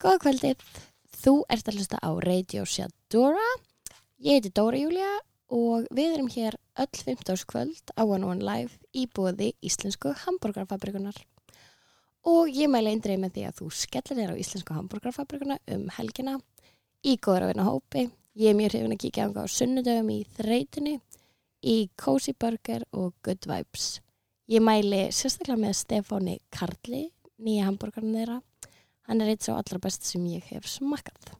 Góða kvöldið, þú ert að hlusta á Radio Shadora. Ég heiti Dóra Júlia og við erum hér öll 15. kvöld á One One Live í búði Íslensku Hamburgerfabrikunar. Og ég mæla eindreið með því að þú skellir þér á Íslensku Hamburgerfabrikuna um helgina í góður að vinna hópi. Ég er mjög hrifin að kíkja ánga á sunnudöfum í þreytinni, í Cozy Burger og Good Vibes. Ég mæli sérstaklega með Stefáni Karli, nýja hambúrgarinn þeirra. Hann er eitt svo allra best sem ég hef smakkað.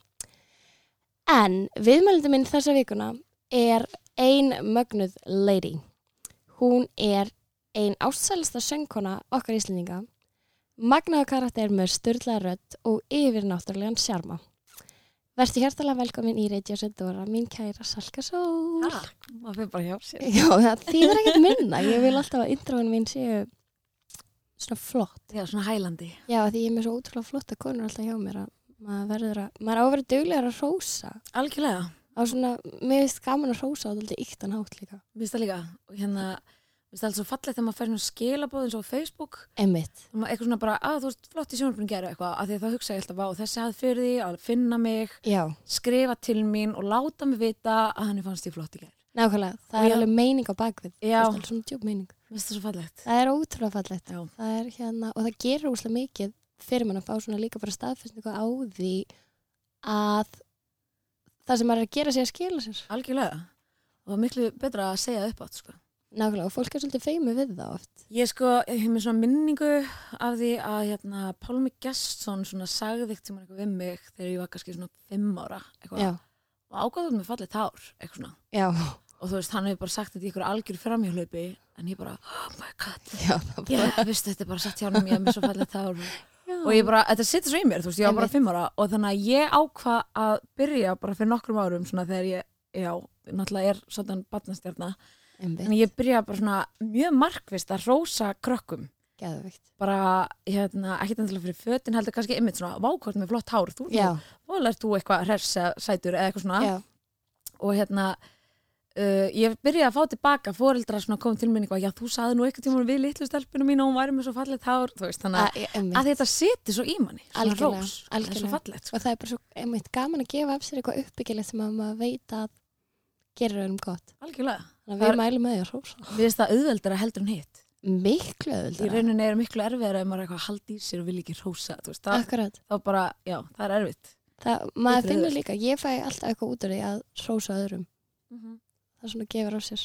En viðmælindi minn þessa vikuna er ein mögnuð lady. Hún er ein ástsælista söngkona okkar íslendinga, magnaða karakter með störla rödd og yfirnáttúrulegan sjarma. Verði hjertalega velkomin í Radio Sendora, mín kæra Salka Sól. Ah, maður fyrir bara hjá sér. Já, það þýðir ekkert minna. Ég vil alltaf að introin mín séu svona flott. Já, svona hælandi. Já, því ég er með svo ótrúlega flotta konur alltaf hjá mér að maður verður að, maður á að vera duglegar að rósa. Algjörlega. Á svona, mér finnst gaman að rósa á þetta yktan hátt líka. Mér finnst það líka. Og hérna, mér finnst það alveg svo fallegt þegar maður fær svona skilabóð eins og Facebook. Emmitt. Eitthvað svona bara, að þú veist, flott í sjónarbyrjum gera eitthvað. Af því að það hugsa ég alltaf á þessi að fyrir því, að finna mig, Já, skrifa til mín og láta mig vita að hann er fannst í flott í gera. nákvæmlega. Það er Já. alveg meining á bakvið. Já. Það er svona djúb meining. Mér það. Það er ótrúlega fallegt. Já. Það er hérna, og það gerir úslega mikið fyrir mann að fá svona líka bara staðfestningu á því að það sem maður er að gera sig að skila sér. Algjörlega. Og það er miklu betra að segja upp átt, sko. Nákvæmlega, og fólk er svolítið feimi við það oft. Ég sko, ég hef með svona minningu af því að hérna, Pálmi Gestsson svona sagði eitt sem eitthvað við mig þegar ég var kannski svona fimm ára eitthvað. Já, og ágáðum með fallið tár eitthvað svona. já, og þú veist, hann hefur bara sagt þetta í ykkur algjör framhjálpi en ég bara, oh my god. Já, það ég bara, veist þetta er bara satt hjá hann ég er svo fallið já. og ég bara, þetta sittur svo í mér, þú veist, ég var bara fimm ára og þannig að ég ákvað að byrja bara fyrir nokkrum árum svona þegar ég, já, náttúrulega er svona batnastjarna, en ég byrja bara svona mjög markvist að rósa krökkum. Geðvikt. bara, hérna, ekkert endilega fyrir fötin heldur kannski ymmit svona, vákvort með flott hár þú, Já, og lert þú eitthvað hress eða sætur eða eitthvað uh, ég byrjaði að fá tilbaka fóreldra svona kom til minn eitthvað, já þú saði nú eitthvað tíma við litlu stelpinu mín og hún væri með svo fallegt hár veist, þannig að, að, að þetta seti svo í manni Algjörlega, rós, er svo algjörlega. fallegt sko. Og það er bara svo, einmitt, gaman að gefa af sér eitthvað uppbyggilegt sem að maður veit að gerir um gott. algjörlega, Þannig að við mælum með því að við veist það auðveldara heldur en hitt Miklu í öðuldara. rauninni er miklu erfiðar ef maður eitthvað að halda í sér og vil ekki rósa þú veist, það, þá bara, já, það er erfitt Það, maður finnur líka, ég fæ alltaf eitthvað út af því að rósa öðrum. Það svona gefur á sér.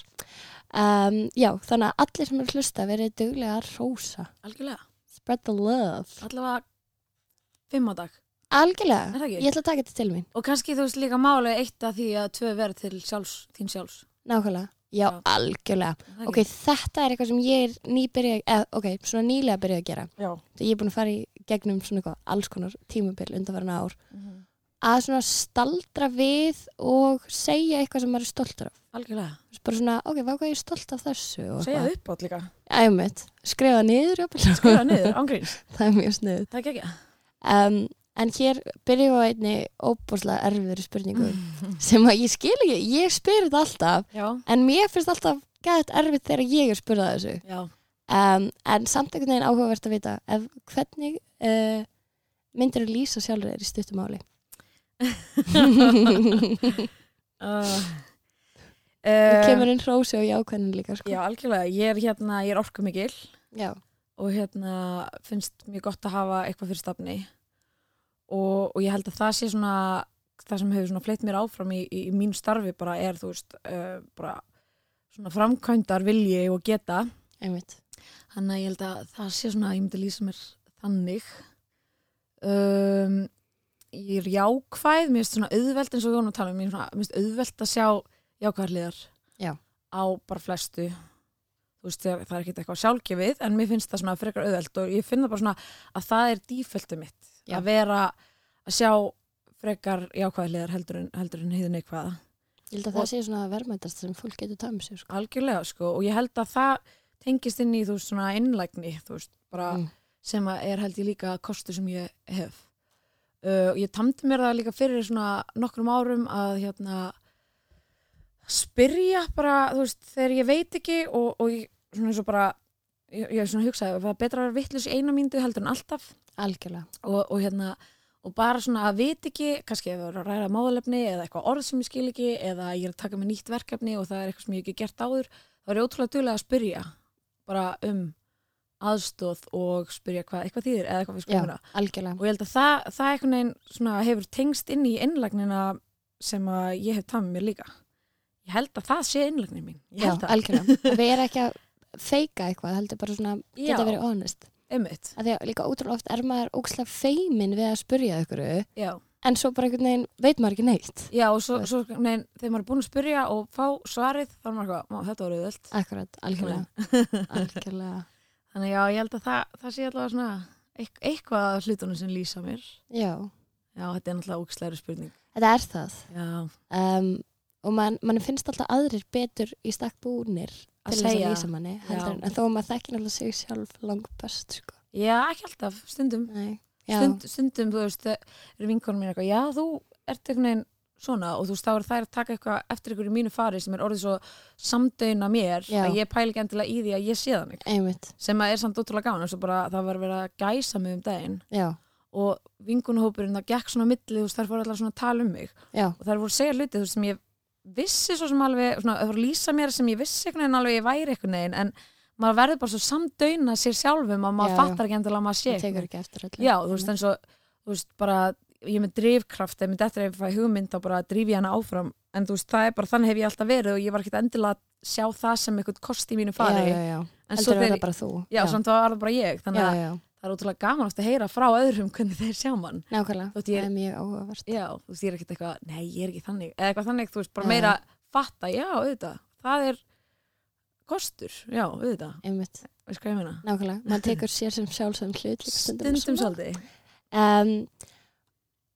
Um, já, þannig að allir sem eru hlusta verið duglega að rósa. algjörlega, Spread the love. allavega fimm á dag Algjörlega. Er það ekki? Ég ætla að taka þetta til mín. og kannski þú veist líka máli eitt af því að tvö verð til sjálfs, þín sjálfs Nákvæmlega. Já, Já. algjörlega. Ok, þetta er eitthvað sem ég er nýbyrja, eða, ok, svona nýlega byrja að gera. já, Ég er búin að fara í gegnum svona eitthvað alls konar tímabil undanverðina ár. Mhm. Að svona staldra við og segja eitthvað sem maður er stoltur af. algjörlega Bara svona, ok, hvað er ég stolt af þessu? segja eitthvað. upp átt líka, Æmitt, skrifa niður, jafnvel. skrifa niður, ángríns það er mjög sniðið. það er ekki Um, en hér byrjum við á einni óbúslega erfiðri spurningu sem að ég skil ekki, ég spyr þetta alltaf já, en mér finnst alltaf gæðt erfitt þegar ég er spurðað þessu. já Um, en samt einhvern veginn áhugavert að vita ef hvernig uh, myndir þú lýsa sjálfur þér í stuttumáli? Uh, uh, kemur inn hrósi og jákvæðin líka, sko. já, algjörlega, ég er hérna ég er orkumikil Já. og hérna finnst mjög gott að hafa eitthvað fyrir stafni og, og ég held að það sé svona það sem hefur svona fleitt mér áfram í, í, í mín starfi bara er þú veist uh, bara svona framkvæmdar vilji og geta einmitt. Þannig að ég held að það sé svona að ég myndi lýsa mér þannig. Um, ég er jákvæð, mér finnst svona auðvelt eins og við vorum að tala um, mér finnst auðvelt að sjá jákvæðarliðar Já. á bara flestu. Þú veist, það er ekkert eitthvað sjálfgefið, en mér finnst það svona frekar auðvelt og ég finn það bara svona að það er díföldu mitt. Já. Að vera að sjá frekar jákvæðarliðar heldur en, en heiðin eitthvað. Ég held að Og- það sé svona verðmættast sem fólk getur tæmið sér, sko. Algjörlega, sko, og ég held að það tengist inn í, þú veist, svona innlægni, þú veist, bara Mm. sem að er held ég líka kostur sem ég hef. Uh, ég tamdi mér það líka fyrir svona nokkrum árum að hérna spyrja bara, þú veist, þegar ég veit ekki og, og ég, svona eins og bara ég, ég svona hugsaði, það er betra að vera vittlust í eina mínútu heldur en alltaf Algjörlega. og, og hérna og bara svona að vit ekki kannski ef það er að ræða málefni eða eitthvað orð sem ég skil ekki eða ég er að taka með nýtt verkefni og það er eitthvað sem ég ekki gert áður þá er ég ótrúlega duglega að spyrja bara um aðstóð og spyrja hvað eitthvað þýðir eða eitthvað við skoðum algjörlega. og ég held að það, það veginn svona hefur tengst inn í innlagnina sem að ég hef tamið mér líka ég held að það sé innlagnin mín Já, að, algjörlega. Og við erum ekki að feika eitthvað, heldur bara svona, geta verið honest. einmitt Að því að líka ótrúlega oft er maður ókslega feimin við að spurja ykkur, já, en svo bara einhvern veginn veit maður ekki neitt. já og svo, svo nein, þegar maður er búin að spyrja og fá svarið þá er maður eitthvað, "Má, þetta var auðvöld Akkurat, algjörlega. algjörlega. Þannig já, ég held að það, það sé allavega svona eit- eitthvað af hlutunum sem lýsa mér Já, já, þetta er náttúrulega ókslæri spurning þetta er það. já, Um, og man, man finnst alltaf aðrir betur í stakk búnir Að segja. lýsa manni, heldur en, en þó að maður þekkir náttúrulega sig sjálf langt best, sko. já, ekki alltaf, stundum Nei. Stund, stundum, þú veist, eru vinkonum mín eitthvað, já, þú ert einhvern veginn svona og þú veist, þá er þær að taka eitthvað eftir ykkur í mínu fari sem er orðið svo samdöina mér Já. að ég pæli ekki endilega í því að ég sé þannig einmitt. sem að er samt ótrúlega gána, það var verið að gæsa mig um daginn. Já, og vinkonahópurinn, það gekk svona milli, þú veist, þær fóru allar svona að tala um mig. Já, og þær voru að segja hluti, þú veist, sem ég vissi svo sem alveg, svona, það voru að lýsa mér sem ég vissi einhvern veginn alveg ég væri einhvern veginn en maður verður bara svo samdöina sér sjálfum að maður fattar ekki endilega að maður sé þú veist, bara ég er með drifkraft, ef mér dettur ef ég fæ hugmynd þá bara drif ég hana áfram en þú veist, það er bara, þannig hef ég alltaf verið og ég var ekkert endilega að sjá það sem eitthvað kost í mínu fari Já, já, já. en Heldur svo að þegar, þú. já, samt var það bara ég þannig Já, að já, það er ótrúlega gaman oft að heyra frá öðrum hvernig þeir sjá mann nákvæmlega. Það er mjög áhugavert. Já, þú veist, ég er ekkert eitthvað, nei, ég er ekki þannig eða eitthvað þannig, þú veist, bara Já. meira fatta, já, auðvitað, það er kostur, já, auðvitað Einmitt, veist hvað ég meina nákvæmlega. Man tekur sér sem sjálfsögum hlut líka stundum. Svolítið Um,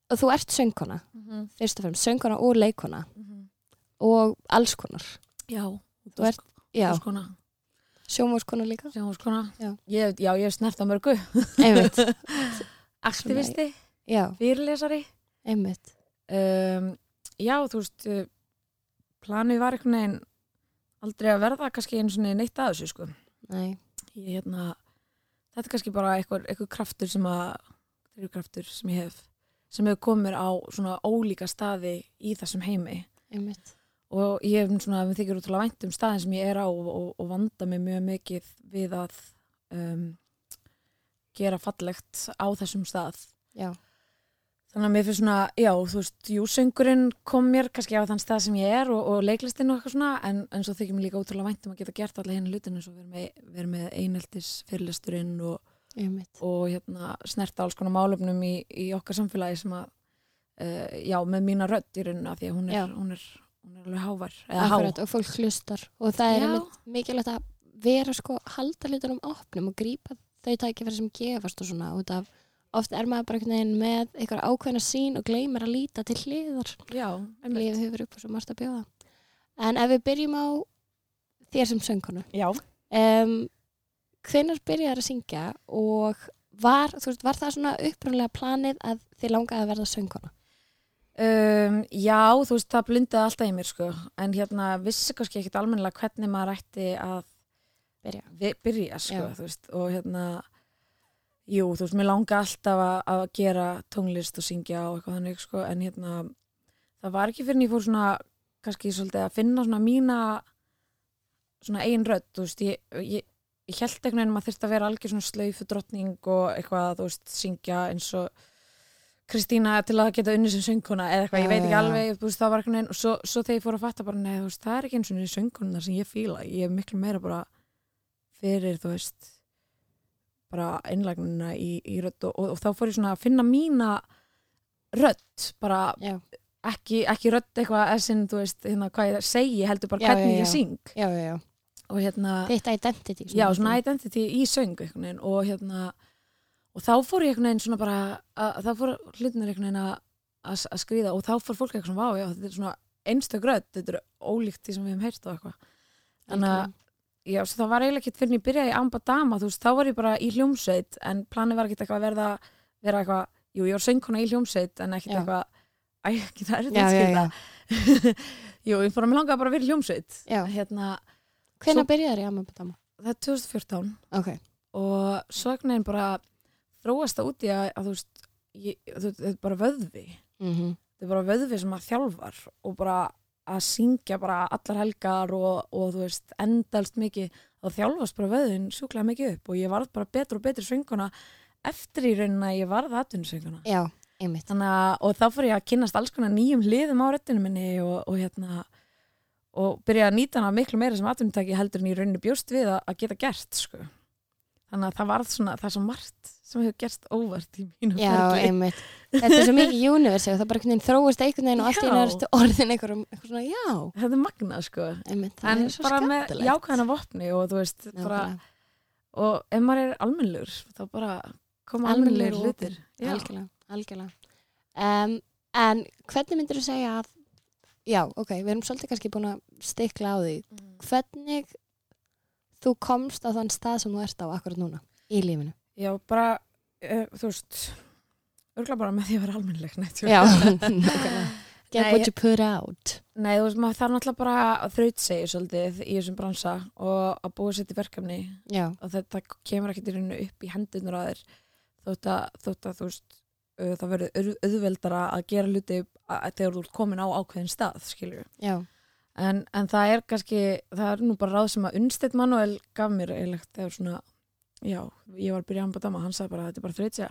og þú ert söngkona, Mhm, fyrst og fremst, söngkona og leikona mhm. og alls konar. Já, Þú ert- Já, skona sjónvarskona líka. Sjónvarskona. Já. Já, ég hef snert á mörgu. Einmitt, Aktivisti, fyrirlesari. einmitt. Um, já, þú veist, uh, planið var einhvern veginn aldrei að verða kannski einu svona neitt að þessu, sko. Nei, Ég, hérna, þetta er kannski bara eitthvað, kraftur sem að, drifkraftur sem ég hef, sem hefur komið á svona ólíka staði í þessum heimi. einmitt. og ég hef svona, við þykir útrúlega vænt um staðin sem ég er á og, og, og vanda mig mjög mikið við að um, gera fallegt á þessum stað Já, þannig að mér fyrir svona, já, þú veist jú, söngurinn kom mér kannski á þann stað sem ég er og, og leiklistinn og eitthvað svona en, en svo þykir mér líka útrúlega vænt um að geta gert alla hérna hlutinu svo verið með, verið með eineltis fyrirlesturinn og. Og hérna snerta alls konar málefnum í, í okkar samfélagi sem að uh, já, með mína rödd í raunina því að hún er, hún er, hún er alveg hávær eða há. Akkurat, og fólk hlustar. Og það er mikilvægt að vera sko halda hlutunum opnum og grípa þau tækifæri sem gefast og svona út af. Oft er maður bara einhvern veginn með einhver ákveðna sín og gleymir að líta til hliðar. Já, einmitt. lífið hefur upp og svo margt að bjóða. En ef við byrjum á þér sem söngkonu Já. um, hvenær byrjar að syngja og var, veist, var það svona upprunlega planið að þið langaði að verða söngkona Um, já, þú veist, það blindaði alltaf í mér, sko. En hérna, vissi kannski ekkit almennilega hvernig maður ætti að byrja vi- byrja, sko, Já. þú veist. Og hérna, jú, þú veist, mér langaði alltaf að, að gera tónlist og syngja og eitthvað þannig, sko. En hérna, það var ekki fyrir en ég fór svona, kannski svolítið að finna svona mína, svona ein rödd, þú veist, ég, ég, ég held einhvern veginn að maður þyrfti að vera algjör svona slaufu drottning og eitthvað, þú veist, syngja eins og Kristína til að geta unni sem söngkona eða eitthvað, ég veit ekki alveg, þú veist, það var einhvern veginn og svo, svo þegar ég fór að fatta bara, nei, þú veist, það er ekki eins og niður söngkonar sem ég fíla, ég er miklu meira bara fyrir, þú veist bara einlagnina í, í rödd og, og, og þá fór ég svona að finna mína rödd, bara já, ekki, ekki rödd eitthvað essin, þú veist, hérna, hvað ég segi heldur bara Já, hvernig já, ég syng. Já, já, já. Og hérna þitt identity já, svona identity í söng einhvern veginn. Og hérna og þá fór ég einhvern veginn svona bara að, þá fór hlutinir einhvern veginn að, að, að skrýða og þá fór fólk eitthvað svona, vá, já, þetta er svona einstök rödd, þetta er ólíkt því sem við hefum heyrt á eitthvað. Þannig að, já, það var eiginlega ekkert fyrir en ég byrjaði Amba Dama, þú veist, þá var ég bara í hljómsveit en planið var ekkert eitthvað að verða vera eitthvað, jú, ég var söngkona í hljómsveit en ekkert eitthvað Æ, ekki það er þetta Jú, ég fór að mér langaði bara að vera í hljómsveit. Hérna, Svo- byrjaði þér í Amabadama? það er 2014 ok, og veginn bara þróast það út í að, að þú veist ég, þú- þetta er bara vöðvi. Mm þetta er bara vöðvi sem að þjálfar og bara að syngja bara allar helgar og, og þú veist endalst mikið, þá þjálfast bara vöðvin sjúklega mikið upp og ég varð bara betur og betri sönguna eftir í raunin að ég varð atvinnusönguna. Já, einmitt. Að, og þá fór ég að kynnast alls konar nýjum hliðum á röttinu minni og, og hérna og byrja að nýta hana miklu meira sem atvinnutæki heldur en í rauninni bjóst við að, að geta gert sko. Þannig að það varð svona, það er svo margt sem hefur gerst óvart í mínu Já, ferli. einmitt. Þetta er svo mikið universe og það bara þróist einhvern veginn og allt í Já. erstu orðin einhverjum, eitthvað svona, já, Þetta er magnað sko. einmitt. En er bara með skemmtilegt. jákvæðana vopni og þú veist, bara, Nákvæmlega. og ef maður er almennlur, þá bara koma og hlutir. Já. Algjörlega, algjörlega. Um, en hvernig myndir þú segja að, já, ok, við erum svolítið kannski búin að stikla á því. Hvernig þú komst á þann stað sem þú ert á akkurat núna í lífinu? Já, bara, uh, þú veist, örgulega bara með því að vera almennleg, neitt. Já, nákvæmlega. Get Nei, what you put out. Nei, þú veist, maður þarf náttúrulega bara að þrautsegi svolítið í þessum bransa og að búa sér til verkefni Já, og þetta kemur ekkert í rauninu upp í hendunur að þér þótt að, þótt að þú veist uh, það verður auð- auðveldara að gera hluti þegar þú ert komin á ákveðin stað skilju. já, En, en það er kannski, það er nú bara ráð sem að Unnstedt Manuel gaf mér eiginlegt þegar svona, já, ég var að byrja að ambadama, hann sagði bara að þetta er bara þrautsega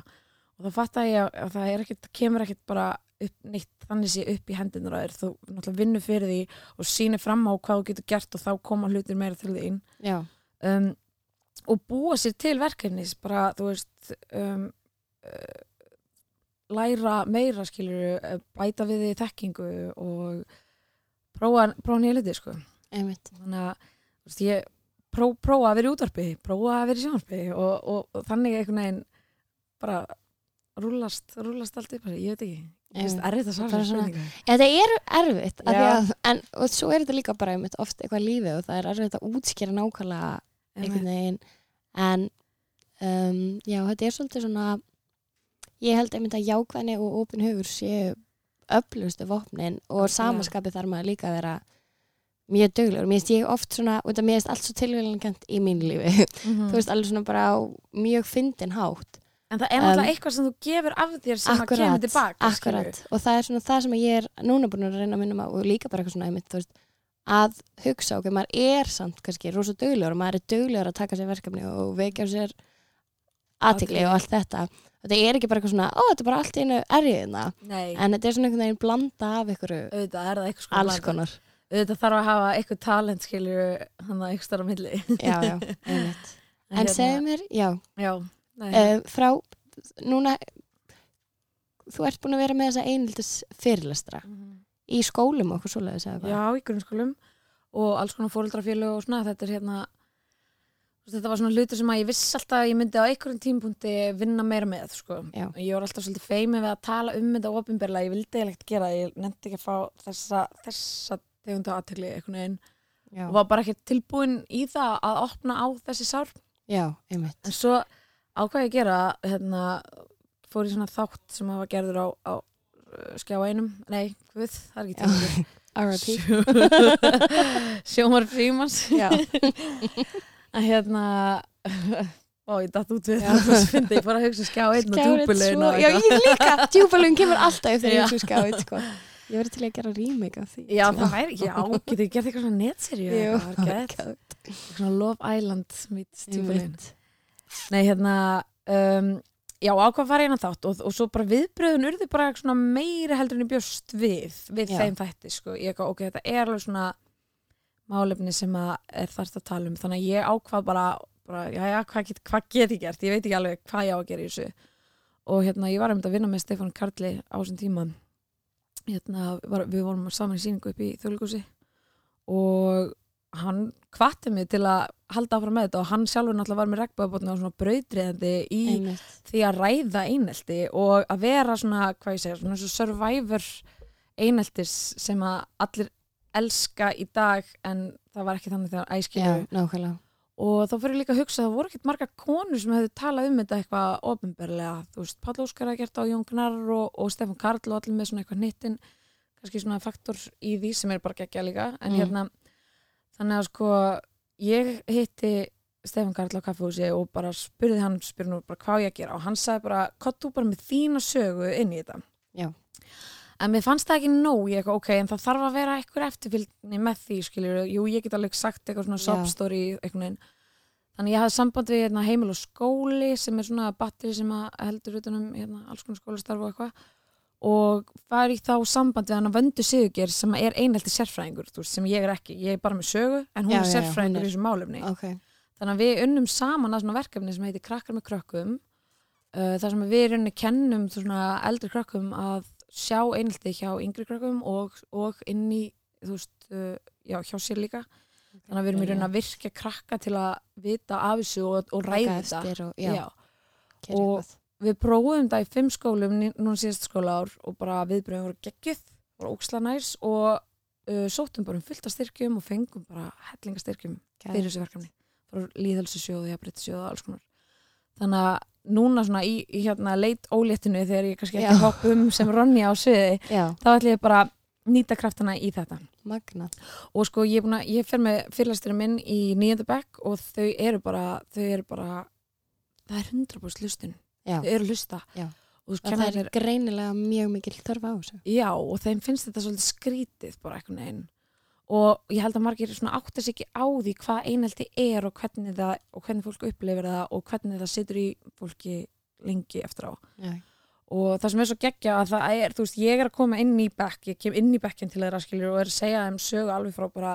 og þá fatt að ég að, að það er ekkert, kemur ekkert bara upp neitt þannig sé upp í hendunur að þú náttúrulega vinnur fyrir því og sýnir fram á hvað þú getur gert og þá koma hlutir meira til þín. Já, um, og búa sér til verkefnis bara, þú veist um, uh, læra meira skilur, bæta við því þekkingu og prófa, prófa nýja hluti sko. einmitt. þannig að veist, ég pró, prófa að vera í útvarpi prófa að vera í sjónvarpi og, og, og þannig einhvern veginn bara rúlast, rúlast allt upp ég veit ekki, ég veist, Einmitt. erfitt að svara svona-. Já, þetta er erfitt að, en, og svo er þetta líka bara einmitt oft eitthvað lífið og það er erfitt að útskýra nákvæmlega einhvern veginn en um, já, þetta er svolítið svona ég held einmitt að jákvæðni og opin hugur séu öflustu vopnin og samaskapi þarf maður líka að vera mjög duglegur, mér finnst ég oft svona og þetta mér finnst allt svo tilvíðankant í mín lífi. Mhm. þú veist, alveg svona bara mjög fyndin hátt. En það er Um, náttúrulega eitthvað sem þú gefur af þér sem að kemur tilbaka akkurat. Og það er svona það sem ég er núna búin að reyna að minna og líka bara eitthvað svona einmitt, veist, að hugsa ok, maður er samt kannski rosa duglegur og maður er duglegur að taka sér verkefni og vekja sér aðtikli og allt þetta þetta er ekki bara eitthvað svona, ó þetta er bara allt í einu erjiðina, Nei, en þetta er svona einhvern veginn blanda af sko alls konar. Auðvitað þarf að hafa eitthvað talent skilju hann að eitthvað starf á milli. Já, já, einmitt. En hérna- segðu mér, já, já, nei, uh, frá núna þú ert búin að vera með þessa einildis fyrirlestra Mhm. í skólum okkur svoleiðis eða hvað? já, í grunnskólum og alls konar fóreldrafélög og svona þetta er hérna þetta var svona hlutur sem að ég viss alltaf að ég myndi á einhverjum tímpunkti vinna meira með sko. Ég var alltaf svolítið feimin við að tala um þetta ofinberlega, ég vildi eiginlega ekkert gera ég nefndi ekki að fá þessa, þessa tegundu aðtegli einhvern veginn. Og var bara ekki tilbúin í það að opna á þessi sár. Já einmitt. En svo ákvað ég að gera, hérna, fór í svona þátt sem hafa gerður á, á uh, skjá einum, nei, hvað, það er ekki til. R.I.P. Sjómar Frímans. Að hérna, ó, ég datt út við það, það fyndi, ég fór að hugsa skjá einn og svo- og Já, ég líka, djúbalun kemur alltaf þegar ég hugsa skáið sko. Ég verði til að gera remake af því Já, það væri, já, getur þið gert eitthvað svona netserju? Eða eitthvað, var. God, Svona Love Island djúpulegin. einmitt. Nei, hérna, um, já, ákvað að fara eina þátt og, og svo bara viðbröðun urðu bara svona meiri heldur en ég bjóst við, við Já. þeim þætti, sko. Ég eitthvað, ok, þetta er alveg svona málefni sem að er þarft að tala um. Þannig að ég ákvað bara, bara já, já, hvað get, hvað get ég gert? Ég veit ekki alveg hvað ég á að gera í þessu. Og hérna, ég var einmitt að vinna með Stefán Karli á þessum tíma. Hérna, var, við vorum saman í síningu upp í þjóðlíkusi og hann hvatti mig til að halda áfram með þetta og hann sjálfur náttúrulega var með regnböðabotna og svona brautriðandi í Einmitt. því að ræða einelti og að vera svona, hvað ég segja, svona survivor eineltis sem að allir elska í dag en það var ekki þannig þegar Já, æskilju nákvæmlega. Og þá fyrir líka að hugsa að það voru ekkert margar konur sem hefðu talað um þetta eitthvað ofinberlega, þú veist, Páll Óskar að gert á Jón Gnarr og, og Stefán Karl og allir með svona eitthvað nýttin kannski svona faktor í því sem er bara geggja líka. En Mm. hérna þannig að sko ég hitti Stefán Karl á kaffehúsi og bara spurði hann, spurði nú bara hvað ég að gera. Og hann sagði bara, hvað þú bara með þína sögu inn í þetta. Já. En mér fannst það ekki nóg, ég ok, en það þarf að vera eitthvað eftirfylgni með því, skiljur jú, ég get alveg sagt eitthvað svona Já. sob-story eitthvað neginn, þannig ég hafði samband við hérna, heimil og skóli sem er svona batteri sem heldur utanum hérna, alls konar skólastarf og eitthvað. Og var í þá samband við hann að vöndu Sigurger sem er einhelti sérfræðingur þú veist, sem ég er ekki, ég er bara með sögu en hún Já, er já, já, sérfræðingur er- í þessu málefni. Ok, þannig að við unnum saman að svona verkefni sem heitir krakkar með krökkum. Uh, þar sem við runni kennum eldri krökkum að sjá einhelti hjá yngri krökkum og, og inn í veist, uh, já, hjá sér líka. Þannig að við erum í raun að virkja krakka til að vita af þessu og, og ræða þetta. og, já, Já. Og- við prófum þetta í fimm skólum núna síðast skóla ár og bara viðbröðum voru geggjuð, voru óksla næs og uh, sóttum bara um fullt af styrkjum og fengum bara hellingastyrkjum fyrir þessu verkefni. Frá líðhelsisjóðu, jafnbryttisjóðu og alls konar. Þannig að núna svona í, í hérna leit óléttinu þegar ég kannski ekki hopp um sem Ronja á sviði já, þá ætlum ég bara nýta kraftana í þetta. Magna og sko ég, búin að- ég fer með fyrirlæsturinn minn í nýjönda bekk og þau eru bara þau eru bara það er 100% hlustun, já, þau eru Já. og það er greinilega mjög mikil þörf á þessu. Já, og þeim finnst þetta svolítið skrítið bara eitthvað neginn og ég held að margir átta sig ekki á því hvað einhelti er og hvernig það og hvernig fólk upplifir það og hvernig það situr í fólki lengi eftir á. Já, og það sem er svo geggja að það er, þú veist, ég er að koma inn í bekk, ég kem inn í bekkin til þeirra skiljur og er að segja þeim sögu alveg frá bara,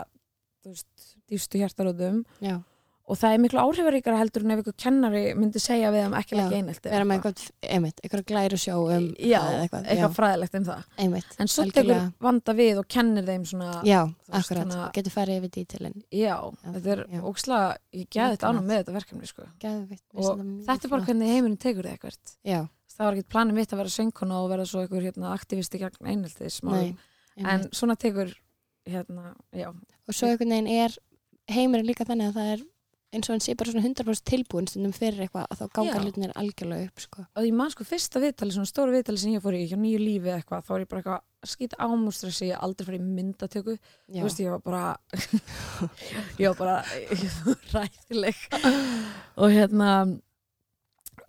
þú veist, dýfstu hjartaröðum já, og það er miklu áhrifaríkara heldur en ef ykkur kennari myndi segja við þeim ekki leggja einhelti vera með eitthvað, einmitt, eitthvað glæru sjó um Já, eitthvað, eitthvað fræðilegt um það. Einmitt, en svo tekur vanda við og kennir þeim svona já, akkurat, að- getur farið yfir dítilinn. Já, Já, þetta er ókslega, ég gæði þetta ánum með þetta verkefni sko. Geðvikt, og þetta er bara hvernig heimurinn tekur þig eitthvað. Það var ekkert planið mitt að vera söngkona og vera svo einhver hérna, aktivisti gegn einheltis nei, en svona tekur hérna, og svo einhvern veginn er heimurinn líka þannig að það er eins og hann sé bara svona 100% tilbúin stundum fyrir eitthvað að þá ganga hlutinir algjörlega upp sko. og ég man sko fyrsta viðtali, svona stóra viðtali sem ég fór í hjá nýju lífi eitthvað, þá var ég bara eitthvað að skýta ámústressi, ég aldrei farið í myndatöku. Þú veist, ég var bara ég var bara ræðileg og hérna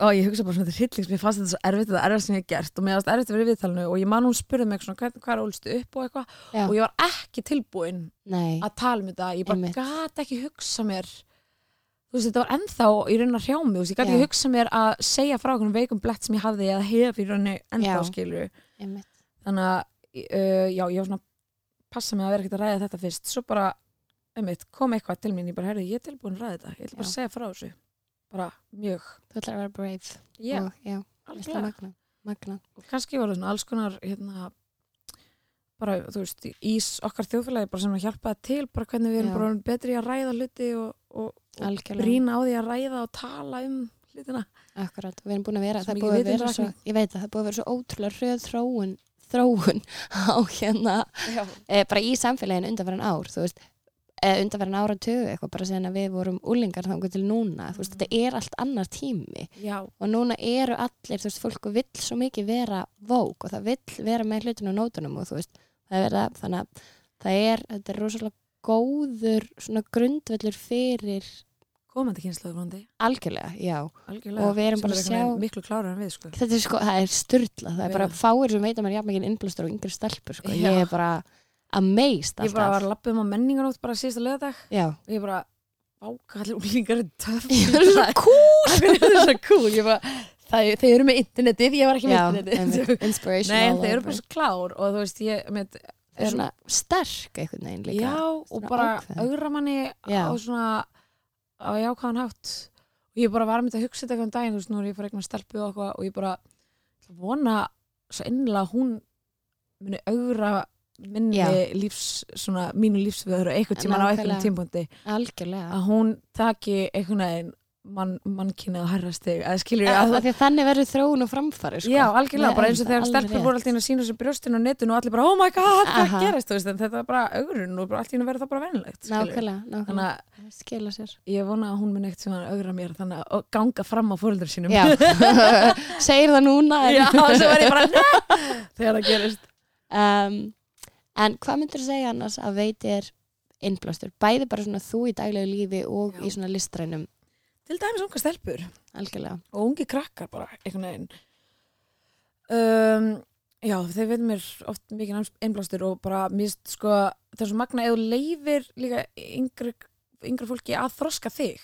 og ég hugsa bara svona þetta er hryllings, mér fannst þetta svo erfitt þetta er erfitt sem ég hef gert. Og mér fannst erfitt að vera í viðtalinu og ég man hún spurði mig svona hvað, er ólstu upp og eitthvað? Og ég var ekki tilbúin nei, að tala um þetta, ég bara gat ekki hugsa mér veist, þetta var ennþá í raunin að hrjá mig, þú veist, ég Já. ekki hugsa mér að segja frá einhvern veikum blett sem ég hafði eða hef í rauninni ennþá Já. skilur einmitt, þannig að, uh, já, ég var svona passa mig að vera ekkert að ræða þetta fyrst. Svo bara, einmitt, kom eitthvað til mín ég bara, herri, ég er tilbúin að ræða þetta, ég ætla bara segja frá þessu. Bara mjög. Þú ætlar að vera brave. Já, og já, það algjörlega magna, magna. og kannski voru svona alls konar hérna bara, þú veist, í okkar þjóðfélagi bara sem að hjálpa það til, bara hvernig við erum bara betri að ræða hluti og, og, brína á því að ræða og tala um hlutina. Akkurat, við erum búin að vera það búið að vera vitundarvakning. svo, ég veit að það búið að vera svo ótrúlega hröð þróun þróun á hérna e, bara í samfélaginu undanverðan ár þú veist, e, undanverðan ára tögu eitthvað bara síðan að við vorum úlingar þangur til núna, þú veist, þetta er allt annar tími. Já, og núna eru allir, þú veist, fólk vill svo mikið vera vók og það vill vera með hlutinu og nótunum og þú veist, það er verið að þannig að það er, þetta er rosalega góður svona grundvöllur fyrir komandi kynslaður algjörlega, já. Algjörlega, Og við erum sem bara að sjá- miklu klárar en við, sko. Þetta er sko, það er styrla það er bara fáir sem veit að maður er jafn mikið innblustur og yngri stelpur sko, ég er bara amazed ég bara var alltaf að lappa um á menningarótt bara síðasta lögadag og ég bara, áka allir úlingar það er svo cool. Það er svo cool. Ég bara, þeir eru með internetið, ég var ekki með internetið. nei, þeir eru bara svo klár og þú veist, ég með, svona sterk einhvern veginn líka? Já, og bara augra manni á svona á jákvæðan hátt. Og ég bara var með að hugsa þetta eitthvað um daginn, þú veist, nú er ég fyrir eitthvað stelpu og eitthvað og ég bara vona svo innlega að hún muni augra minni Já. lífs, svona mínu lífsveður og einhvern tímann á einhvern tímpúndi algjörlega. Að hún taki einhvern veginn mann, mannkynið að herra stig að skilur ég að því að þannig verður þróun og framfari sko. Já, algjörlega, bara eins og þegar stelpur voru alltaf inn að sína sér brjóstinu á netinu og allir bara, oh my god, hvað gerist, þú veist, en þetta er bara augrun og allt í henni verður það bara venilegt, nákvæmlega, nákvæmlega. Að ég vona að hún mun eitt sem hann augra mér þannig að og ganga fram á fóröldur sínum. Segir það núna Já, svo var ég bara, þegar það gerist. Um, en hvað myndir þú segja annars að veiti er innblástur, bæði bara svona þú í daglegu lífi og Já. í svona listrænum til dæmis unga stelpur. Algjörlega. og ungi krakkar bara einhvern veginn. Um, já, þeir veitum mér oft mikið einblástur og bara mist sko, það er svo magna eða leifir líka yngri, yngri fólki að þroska þig.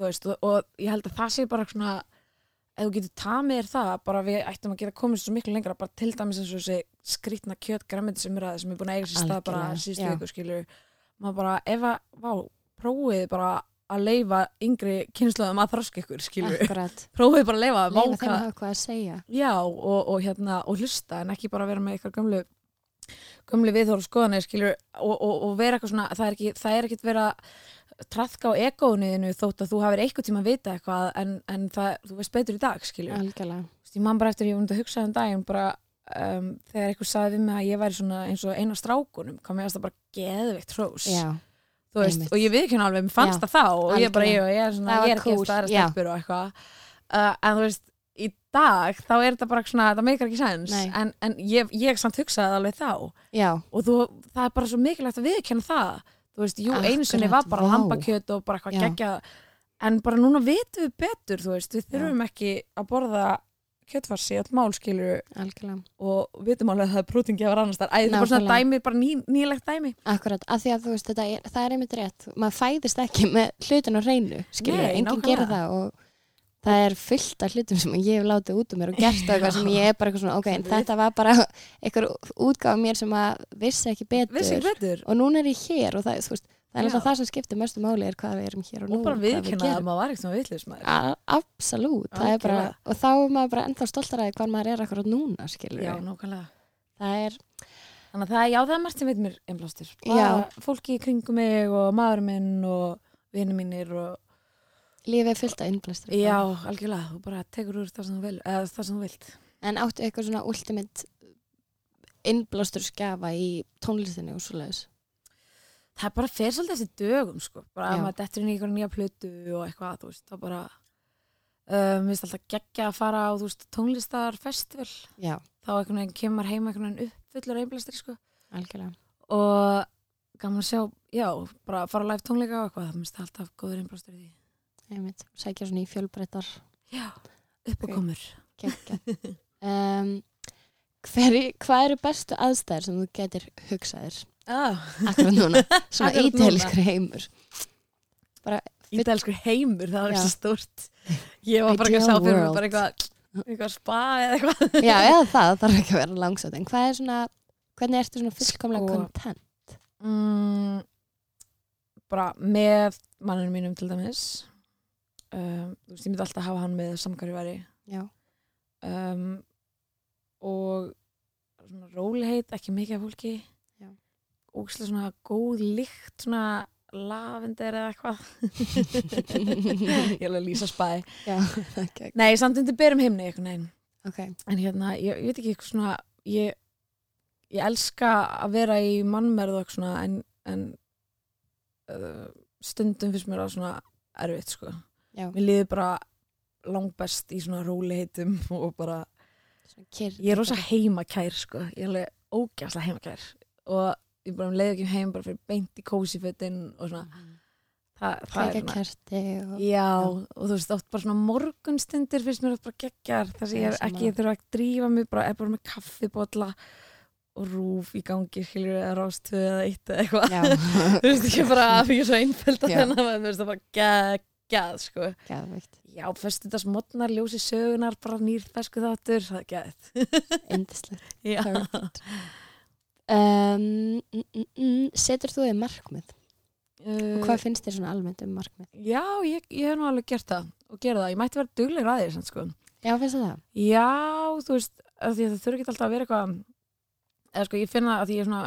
Veist, og, og ég held að það sé bara svona ef þú getur tamið þér það bara við ættum að geta komið svo miklu lengra bara til dæmis eins og þessi skrýtna kjöt græmiti sem er að sem er búin að eiga sér stað bara síðustu viku skilur maður bara, ef að, prófið bara að leifa yngri kynsluðum að þroska ykkur skilur Akkurat. prófið bara að leifa, Leifa þeim váka að hafa hvað að segja. já, og, og hérna, og hlusta en ekki bara vera með eitthvað gömlu gömlu viðhóru skoðanir skilur og, og, og vera eitthvað svona, það er ekki það er ekkit vera trafka á egóniðinu þótt að þú hafir eitthvað tíma að vita eitthvað en, en það, þú veist betur í dag skilur Algjörlega. Þú veist, ég man bara eftir, ég vundi að hugsa um daginn bara um, þegar eitthvað sagði við mig að ég væri svona eins og eina strákunum kom ég að það bara geðveikt hrós Já. Veist, og ég viðkynna alveg, mér fannst Já, það þá og ég bara, ég, ég er svona, ég er ekki eftir aðra já. stelpur og eitthvað uh, en þú veist, í dag þá er þetta bara svona, það meikar ekki sens Nei. en, en ég, ég samt hugsaði alveg þá Já. og þú, það er bara svo mikilvægt að viðkynna það þú veist, jú, einu sinni var bara vá. lambakjöt og bara eitthvað Já. geggja en bara núna vitum við betur, þú veist við þurfum ekki að borða kjötfarsi all mál skilur Algjörlega. og vitum alveg að það er prótingjafar annars þar, æ, þetta er bara svona dæmi, bara ný, nýlegt dæmi. Akkurat, af því að þú veist, þetta er, það er einmitt rétt. Maður fæðist ekki með hlutin á hreinu, skilur, enginn gerir það og það er fullt af hlutum sem ég hef látið út um mér og gert og eitthvað sem ég er bara eitthvað svona, ok, en þetta var bara eitthvað útgáfa mér sem að vissi ekki betur vissi ekki betur. og núna er ég hér og það, þú veist, það er Já. alltaf það sem skiptir mestu máli er hvað við erum hér og nú og bara við viðkynna að maður var eitthvað vitlis maður. A- Absolutt, það er bara, og þá er maður bara ennþá stoltar að hvað maður er akkurat núna, skilur já, nákvæmlega. Það er, þannig að það, já, það er margt sem veit mér einblástur Já. bara fólki í kringum mig og maður minn og vinnu mínir og lífið er fullt af innblæstur já, algjörlega, þú bara tekur úr það sem þú vil eða það sem þú vilt. En áttu eitthvað svona ultimate innblástur skafa í tónlistinni og svoleiðis? Það bara fer svolítið þessi dögum sko. bara að maður dettur inn í einhverja nýja plötu og eitthvað, þú veist, þá bara uh, mér finnst alltaf geggja að fara á þú veist, tónlistarfestival Já, þá einhvern veginn kemur heima einhvern veginn uppfullur einblæstri sko. algjörlega. og gaman að sjá, já, bara fara á live tónleika og eitthvað, það minnst alltaf góður einblæstri í því sækja svona í fjölbreyttar já, uppákomur geggja. um, hver, hvað eru bestu aðstæður sem þú getur hugsaðir? Ah, akkurat núna? Svona ídelskur heimur. Bara, ídælskur heimur, það var ekki svo stórt. Ég var bara ekki að sjá fyrir mig bara eitthvað eitthvað spa eða eitthvað. Já, eða það, það þarf ekki að vera langsótt. En hvað er svona, hvernig ertu svona fullkomlega Sko, content? mm, bara með manninu mínum til dæmis. Um, þú veist, ég myndi alltaf hafa hann með Já, um, og svona róliheit, ekki mikið af fólki. Ógislega svona góð lykt svona lavender eða eitthvað. Ég er að lýsa spæ. Já, ok. nei, samt undir berum himni eitthvað neginn Ok, en hérna, ég, ég veit ekki eitthvað svona ég, ég elska að vera í mannmerð og eitthvað svona en, en uh, stundum fyrst mér að svona erfitt sko. Já, mér liði bara langbest í svona róliheitum og bara kyrr. ég er rosa heimakær sko. Ég er alveg ógæslega heimakær. Og ég bara leiði ekki heim bara fyrir beint í kósifötin og svona. Það, það Kækja er kerti og... Já, og þú veist, oft bara svona morgunstundir finnst mér oft bara geggjar þar sem ég er ekki þurfa að drífa mig bara, er bara með kaffibotla og rúf í gangi skilur eða rástöð eða eitt eða eitthvað. Þú veist ekki bara að fyrir svo einföld að Já. þennan þú veist það bara geggjað sko gæðveikt, Já, föstudags modnar, ljósi sögunar bara nýr fesku þáttur, það er geggjað Perfect. Um, mm, mm, mm, setur þú þig markmið? uh, Og hvað finnst þér svona almennt um markmið? Já, ég, ég hef nú alveg gert það og gera það, ég mætti vera duglegur að því sko Já, finnst þér það? Já, þú veist, það þurfi ekki alltaf að vera eitthvað eða sko, ég finna að ég er svona,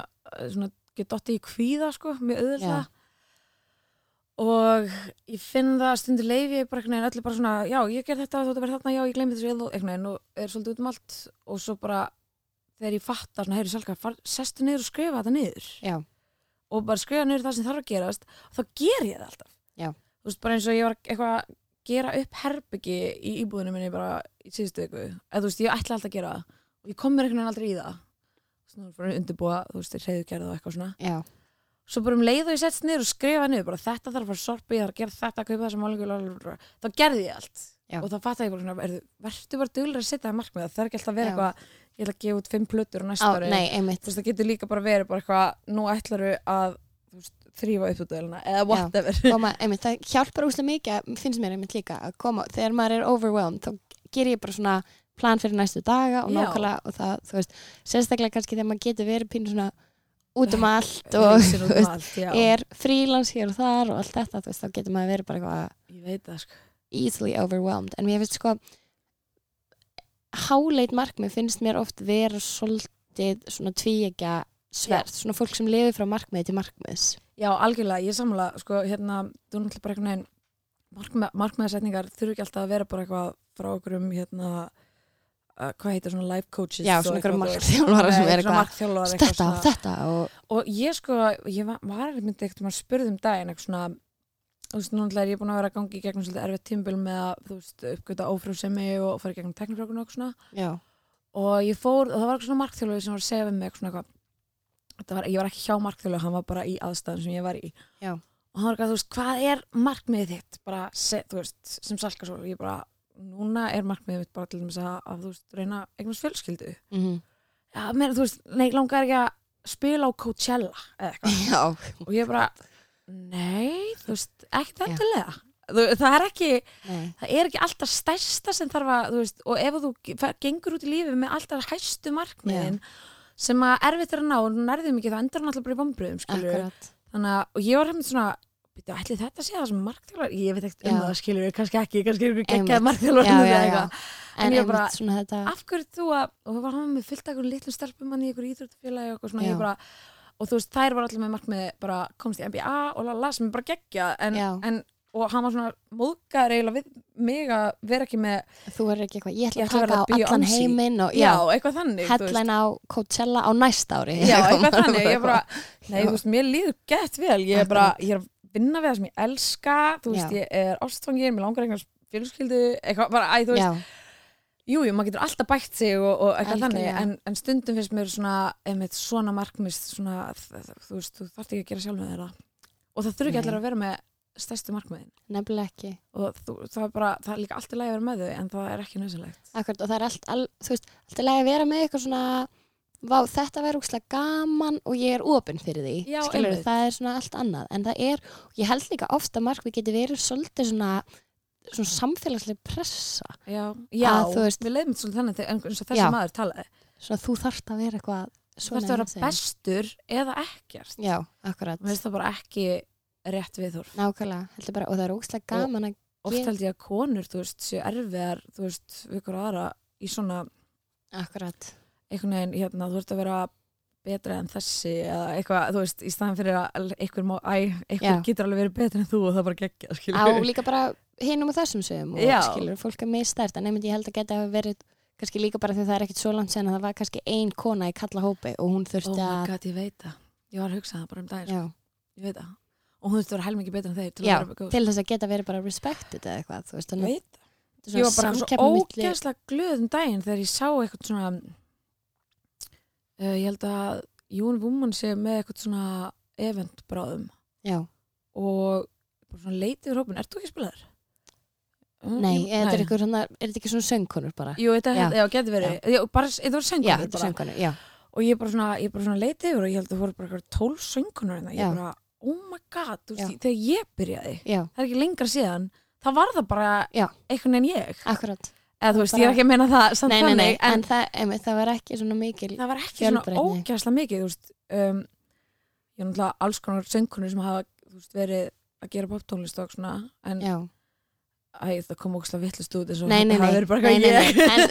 svona get dotti í kvíða, sko, mjög auðvitað. Og ég finn það stundur leifi ég bara einhvern veginn öllu bara svona, já, ég ger þetta þú ert að vera þarna, já, ég gleymi þessu einhvern veginn og er svolítið út um allt. Og svo bara þegar ég fatta svona, salka, far, sestu niður og skrifa þetta niður. Já, og bara skrifa niður það sem þarf að gerast þá ger ég það alltaf. Já. þú veist, bara eins og ég var eitthvað að gera upp herbyggi í íbúðinu minni bara í síðustu viku. Eða þú veist, ég ætla alltaf að gera það. Og ég kom mér einhvern veginn aldrei í það. Svona að undirbúa, þú veist, reyðugerð og eitthvað svona. Já, svo bara um leið og ég sett niður og skrifa niður bara þetta þarf að fara sorpi, ég þarf að gera þetta, kaupa þessa málingu þá gerði ég allt. Já. og þá fatt ég bara svona, er, verður bara duglega að setja það markmið, það er ekki alltaf að vera eitthvað ég ætla að gefa út fimm plötur á næsta ári. það getur líka bara verið bara eitthvað, nú ætlaru að þrýfa upp út dæluna eða whatever. Koma, einmitt, það hjálpar úslega mikið finnst mér einmitt líka að koma þegar maður er overwhelmed þá ger ég bara svona plan fyrir næstu daga og nákvæmlega og það, þú veist, sérstaklega kannski þegar maður getur verið pínu svona út um allt og um allt, er frílans hér og þar og allt þetta, veist, þá getur maður verið bara eitthvað sko. easily overwhelmed. En mér finnst sko háleit markmið finnst mér oft vera svolítið svona tvíegja sverð, svona fólk sem lifir frá markmiði til markmiðs. Já, algjörlega, ég samla, sko, hérna, þú náttúrulega bara einhvern veginn, markmið, markmiðarsetningar þurfi ekki alltaf að vera bara eitthvað frá okkur um, hérna, hvað heitir svona life coaches Já, og svona veist. markþjálfara sem er eitthvað, þetta og þetta og Og ég sko, ég var, var myndi eitthvað, maður spurði um daginn eitthvað svona, þú veist, núna er ég búin að vera að gangi í gegnum svolítið erfitt tímbil með að, þú veist, uppgöta ófrúsemi og fara í gegnum teknifrökun og eitthvað svona. já, Og ég fór, og það var eitthvað svona markþjálfari sem var að segja við mig eitthvað svona var, ég var ekki hjá markþjálfari, hann var bara í aðstæðan sem ég var í. Já. Og hann var eitthvað, þú veist, hvað er markmiðið þitt? Bara, se, þú veist, sem salkasól, ég bara, núna er markmiðið mitt bara til dæmis að, að þú veist, reyna eignast fjölskyldu. mm Já, menn, þú veist, nei, langar ekki að spila á Coachella eða eitthvað. já, og ég bara, nei, þú veist, ekkert endilega. Það er ekki, nei, það er ekki alltaf stærsta sem þarf að, þú veist, og ef þú gengur út í lífið með alltaf hæstu markmiðin sem að erfitt er að ná og nærðum ekki, þá endur alltaf bara í vombriðum, skilur akkurat. Þannig að, og ég var hefðið svona ætli þetta sé það sem markþjólar ég veit ekkert um það, skilur, kannski ekki kannski er já, já. eitthvað. en ég bara- þetta af hverju þú að, og það var hann með fyllt eitthvað litlum stelpum hann í ykkur íþróttufélagi og eitthvað svona, Já. ég bara og þú veist, þær var allir með markmið bara komst í NBA og lala sem bara geggja en, en, og hann var svona móðgæður eiginlega við mig að vera ekki með þú er ekki eitthvað, ég ætla Ég að taka á allan heiminn og já, eitthvað þannig headline á Coachella á næsta ári. Já, eitthvað þannig, ég bara nei, þú veist, mér líður gett vel ég er bara, ég er vinna við það sem ég elska þú veist, Já. ég er ástfangir, mér langar einhvers fjölskyldu, eitthvað, bara, æ, þú veist já, jú, maður getur alltaf bætt sig og, og eitthvað þannig, en, en stundum finnst mér svona, einmitt, svona markmist svona, þú veist, þú þarft ekki að gera sjálf með þeirra og það þurfi ekki allir að vera með stærstu markmiðin. Nefnilega ekki. Og þú, það er bara, það er líka allt í lagi að vera með þau en það er ekki nöðsynlegt Akkurat, og það er allt, all, þú veist, allt í lagi að vera með eitthvað svona Vá, þetta verður úkslega gaman og ég er opinn fyrir því Já, skilur, það er svona allt annað. En það er, ég held líka ofta markmið geti verið svolítið svona, svona samfélagsleg pressa. Já, já Að, veist- við leiðum svona þannig þegar eins og þessi maður talaði. Svona þú þarft að vera eitthvað þú þarfst að vera bestur eða ekkert. Já, akkurat, mér finnst það bara ekki rétt viðhorf. Nákvæmlega heldur bara, og það er úkslega gaman að oft held ég að konur, þú veist, séu erfiðar þú veist, við ykkur aðra í svona akkurat, einhvern veginn, hérna, þú ert að vera betra en þessi eða eitthvað, þú veist, í staðan fyrir að einhver, má, æ, einhver Já. getur alveg verið betra en þú og það bara geggja, á skilur líka bara hinum og þessum sögum og Já. skilur, fólk er mistært en einmitt ég held að geta verið kannski líka bara því það er ekkit svo langt sen að það var kannski ein kona í kalla hópi og hún oh þurfti my að god, ég veit það ég var að hugsa það bara um daginn, já, sko. ég veit það og hún þurfti að vera helmingi betra en þeir til já, að vera góð til þess að geta verið bara respected eða eitthvað, þú veist, ég þannig veit það, ég var bara svo ógeðslega glöð um daginn þegar ég sá eitthvað svona uh, ég held að Jón Vúmann sé með eitthvað svona event bráðum já, og leitið úr hópin, ert þú ekki að spila þér? nei, er svona er þetta ekki svona söngkonur bara? Jú, þetta Já. já. getur verið, þetta voru er söngkonur, já, og ég bara svona, ég bara svona leitið yfir og ég held að það voru bara eitthvað tólf söngunar en Já. ég bara, oh my god, veist, þegar ég byrjaði það er ekki lengra síðan, þá var það bara einhvern veginn ég. Akkurat eða þú veist, Bara- ég er ekki að meina það samt nei, nei, nei, þannig, en, en, það, einmitt, það var ekki svona mikil það var ekki svona ógæsla mikið þú veist, um, ég er náttúrulega alls konar söngunir sem hafa veist, verið að gera poptónlist og svona en já, æ, það kom ógæsla vittlust út eins og nei, nei, nei, bara nei, nei, ég nei. en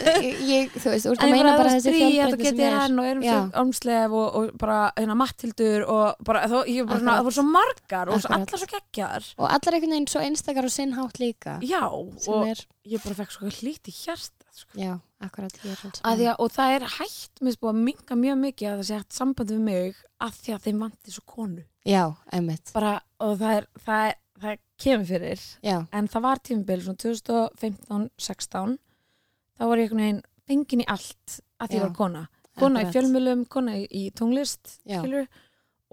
ég, þú veist, þú ert En að ég meina bara bara þessi þessi strí, þetta fjölbreytni sem geti er. hann og erum svo ámslef og, og bara hérna Matthildur og bara, þó, ég Akkurat. það voru svo margar og allar svo geggjar. Og allar einhvern veginn svo einstakar og sinnhátt líka já, sem og er, ég bara fekk svo hlýtt í hjarta sko. já, akkurat ég er að því að, og það er hægt, mér spúið að minga mjög mikið að það sé hægt samband við mig að því að þeim vanti svo konu. Já, einmitt, bara, og það er, það er, það kemur fyrir já, en það var tímabil svona 2015-16 þá var ég einhvern veginn fengin í allt að því Já. ég var kona kona í Akkurat. fjölmjölum, kona í, í tónlist Já. skilur,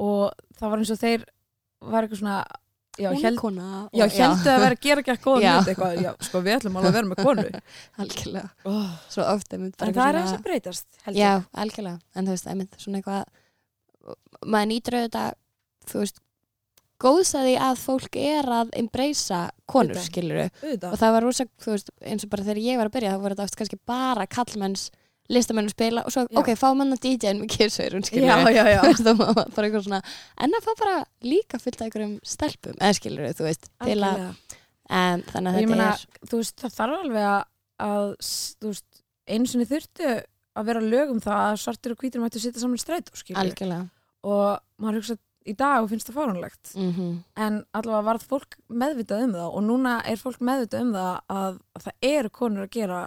og það var eins og þeir var eitthvað svona já, er held, kona. já, og- heldu að vera að gera ekki góða Já. hlut eitthvað, já, sko við ætlum alveg að vera með konu Algjörlega. oh. Svo ofta mynd en það er eins að breytast held Já, algjörlega. En þú veist, einmitt svona eitthvað, maður nýtur auðvitað, þú veist, góðsaði að fólk er að embracea konur, skiluru. Og það var rosa, þú veist, eins og bara þegar ég var að byrja, þá voru þetta oft kannski bara kallmenns listamenn að spila og svo, Já. ok, fá mann að DJ-in með kissveirun, já, skiluru. já, já, Þú veist, og maður var bara eitthvað svona, en að fá bara líka fullt af einhverjum stelpum, eða skiluru, þú veist, til að, um, þannig Og að þetta meina, er, þú veist, það þarf alveg að, að þú veist, einu sinni þurftu að vera lögum það að svartir og hvítir mættu sitja saman í strætó, skilur algjörlega. og maður hugsa í dag og finnst það fáránlegt. Mm en allavega varð fólk meðvitað um það og núna er fólk meðvitað um það að, að það eru konur að gera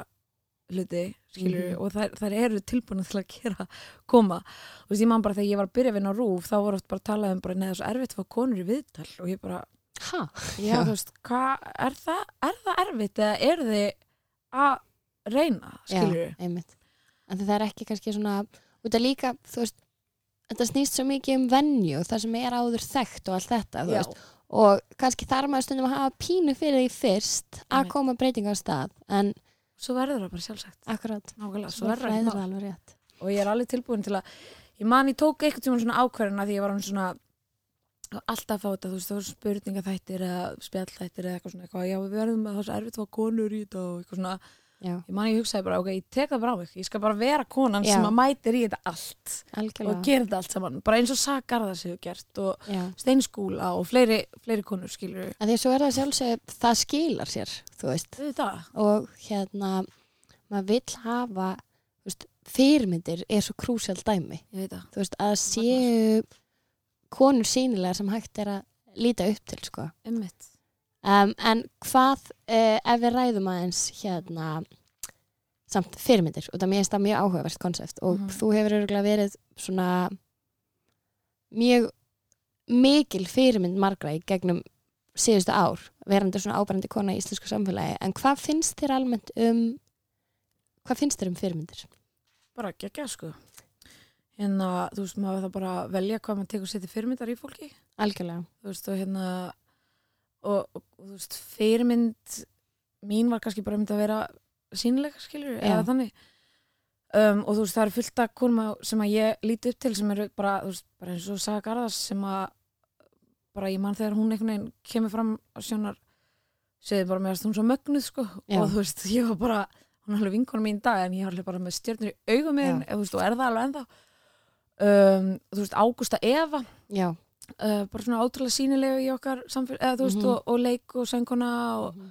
hluti, skilur Mhm. og þær, þær eru tilbúin til að gera koma, og veist, ég man bara þegar ég var að byrja að vinna á rúf, þá voru oft bara að tala um bara neða svo erfitt að fá konur í viðtal. Og ég bara, Ha? já, þú veist, er það, er það erfitt eða eru þið að reyna, skilur Já, einmitt. En það er ekki kannski svona, út af líka, þú veist, þetta snýst svo mikið um venju, það sem er áður þekkt og allt þetta, og kannski þarf maður stundum að hafa pínu fyrir því fyrst að Einmitt. koma breytinga á stað, en svo verður það bara sjálfsagt. Akkurat, nákvæmlega, svo svo verður það það alveg rétt. og ég er alveg tilbúin til að ég man ég tók eitthvað tíma svona ákverðina því ég var hann svona alltaf fá þetta, þú veist, það voru spurningaþættir eða spjallþættir eða eitthvað svona eitthvað, já við verðum að það er svo erfitt að konur í þetta og eitthvað svona, Já, ég man ég hugsaði bara ok, ég tek það bara á mig, ég skal bara vera konan Já. sem að mætir í þetta allt algjörlega. og gera þetta allt saman, bara eins og Sagarðar séu gert og Já, Steinskúla og fleiri, fleiri konur skilur en því að svo er það sjálfsög, það skilar sér, þú veist, þetta, og hérna, maður vill hafa, þú veist, fyrirmyndir er svo krúsjál dæmi. ég veit það. Þú veist, að séu konur sínilega sem hægt er að líta upp til, sko. emmitt, Um, en hvað, uh, ef við ræðum aðeins hérna, samt fyrirmyndir, og það mér finnst það mjög áhugavert konsept og Mhm. þú hefur örgulega verið svona mjög mikil fyrirmynd margra í gegnum síðustu ár, verandi svona ábærandi kona í íslensku samfélagi, en hvað finnst þér almennt um hvað finnst þér um fyrirmyndir? bara geggja sko hérna, þú veist, maður það bara velja hvað maður tekur sér til fyrirmyndar í fólki Algjörlega. þú veist, og hérna og, og, og þú veist, fyrirmynd mín var kannski bara mynd að vera sýnilega, skilur, Já. eða þannig um, og þú veist, það eru fullt að konum að- sem að ég líti upp til sem eru bara, þú veist, bara eins og Saga Garðars sem að bara ég man þegar hún einhvern veginn kemur fram á sjónar segði bara að hún svo mögnuð sko Já. og þú veist, ég var bara hún er alveg vinkona mín í dag en ég var alveg bara með stjörnur í augum minn, og er það alveg ennþá um, þú veist, Ágústa Eva Já. Uh, bara svona ótrúlega sýnilega í okkar samfélag, eða þú veist, Mhm. og, og leik og sönguna og,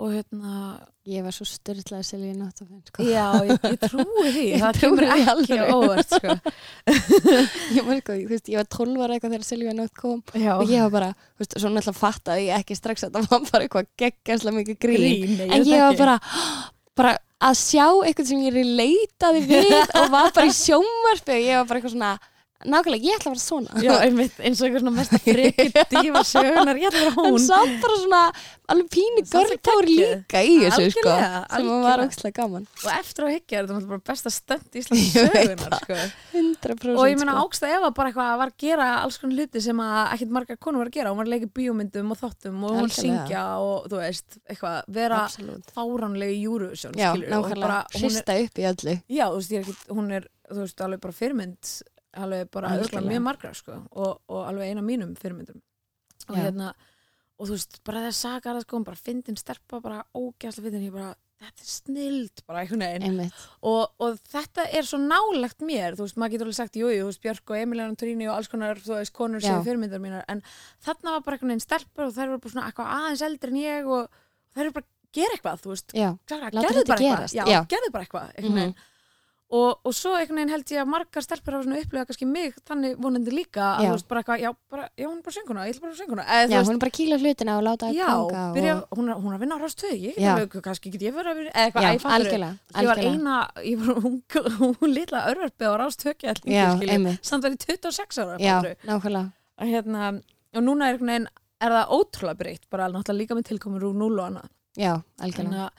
og hérna Ég var svo styrlaði Silvíu Náttafinn, sko. já, ég, ég trúi því Ég það trúi kemur því ekki alveg. á óvart sko. ég, var, sko, þú veist, ég var 12 ára eitthvað þegar Silvíu Nátt kom já, og ég var bara, þú veist, svo náttúrulega fattaði ég ekki strax að það var bara eitthvað geggjastlega mikið grín. grín nei, En ég var bara, bara að sjá eitthvað sem ég leitaði við og var bara í sjónvarpi og ég var bara eitthvað svona, nákvæmlega, ég ætla að vera svona. já, einmitt, eins og eitthvað svona mesta frikið dífa sögunar, ég ætla að vera En hún samt bara svona, alveg pínu geggjuð. líka í þessu, sko. Algjörlega, Sem var algjörlega. ógstlega gaman. og eftir að higgja er þetta bara besta stönd í Íslands sögunar sko. 100% og ég meina sko. Ágústa Eva bara eitthvað var að gera alls konar hluti sem að ekkert margar konur var að gera hún var að leika bíómyndum og þáttum og hún var að syngja og þú veist, eitthvað, vera fáránlega í Eurovision Er, er er alveg bara örugglega mjög margra sko, og, og alveg eina mínum fyrirmyndum. Og Já. hérna og þú veist, bara það sagar það sko, hún bara fyndin sterpa, bara ógæsla fyndin ég bara, þetta er snild, bara einhvern veginn. Og, og þetta er svo nálegt mér, þú veist, maður getur alveg sagt jú, jú, þú veist, Björk og Emilian Torini og alls konar, þú veist, konur séu fyrirmyndar mínar. En þarna var bara einhvern veginn stelpur og þær eru bara svona eitthvað aðeins eldri en ég og þær eru bara gera eitthvað, þú veist. Gerðu bara eitthvað, eitthvað einhvern Mhm. Og, og svo einhvern veginn held ég að margar stelpur hafa svona upplega kannski mig þannig vonandi líka að Já. þú veist bara eitthvað, já, bara, já, hún er bara sönguna, ég ætla bara að þú já veist, hún er bara að kýla hlutina og láta það já, ganga byrja, og... hún, er, hún er að vinna á rástu ég get Já. alveg, kannski get ég fyrir að vinna eða eitthvað, Já, æ, fattarðu? algjörlega, ég var eina, ég var hún, hún litla örverfið á rást höggja Já, einmitt. samt ég 26 ára Já, nákvæmlega. að hérna, og núna er, veginn, er það ótrúlega breytt, bara náttúrulega líka með tilkomur úr núl og annað Já, algjörlega.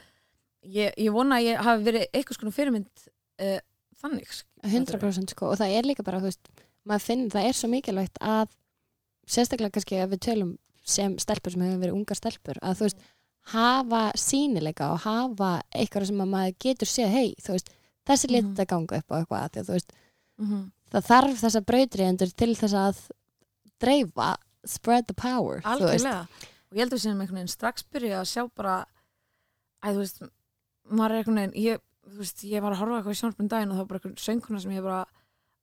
ég, ég vona að ég hafi verið eitthvað skona fyrirmynd uh, þannig 100% sko og það er líka bara, veist, maður finnir það er svo mikilvægt að sérstaklega kannski ef við tölum sem stelpur sem hefur verið ungar stelpur að þú veist, hafa sínileika og hafa eitthvað sem að maður getur séð, hei, þú veist, þessi Mhm. litið að ganga upp á eitthvað, því að þú veist Mhm. það þarf þessa brautriðendur til þess að dreifa spread the power, algjörlega og ég held að við séum einhvern veginn strax byrja að sjá bara að þú veist, maður er einhvern veginn ég, þú veist, ég var að horfa eitthvað í sjónspinn daginn og það var bara einhvern sönguna sem ég bara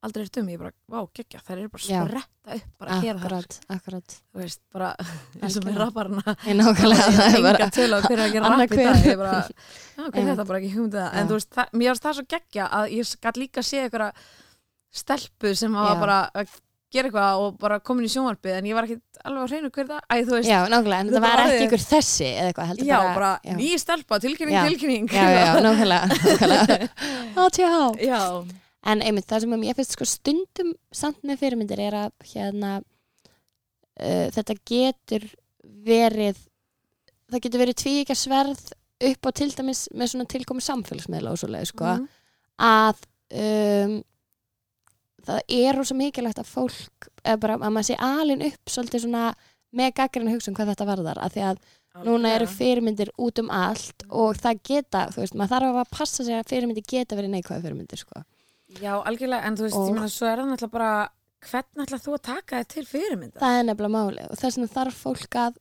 aldrei er um, ég bara, vá, geggja, þær eru bara spretta upp, bara að gera það akkurat, akkurat. Þú veist, bara eins og með rapparna Ég nákvæmlega, það er bara á hver er ég bara, ok, þetta er bara ekki hugmyndið það en þú veist, það, mér varst það svo geggja að ég gætt líka að sé einhverja stelpu sem var bara gera eitthvað og bara komin í sjónvarpið en ég var ekki alveg að hreinu hver það æ, veist, Já, nákvæmlega, en það var ekki ykkur þessi eða eitthvað, heldur já, bara, bara já. ný stelpa, tilkynning, Já. tilkynning Já, já, já, nákvæmlega, nákvæmlega ATH já, En einmitt, það sem að mér finnst sko stundum samt með fyrirmyndir er að hérna uh, þetta getur verið það getur verið tvíkja sverð upp á til dæmis með svona tilkomi samfélagsmiðla og svoleið sko Mhm. að um, það er rosa mikilvægt að fólk bara að maður sé alin upp svolítið svona með gaggrinu hugsun hvað þetta varðar að því að núna eru fyrirmyndir út um allt og það geta, þú veist, maður þarf að passa sig að fyrirmyndir geta verið neikvæða fyrirmyndir sko. já, algjörlega, en þú veist, Og- ég meina svo er það náttúrulega bara hvernig ætla þú að taka þið til fyrirmynda það er nefnilega máli og þess vegna þarf fólk að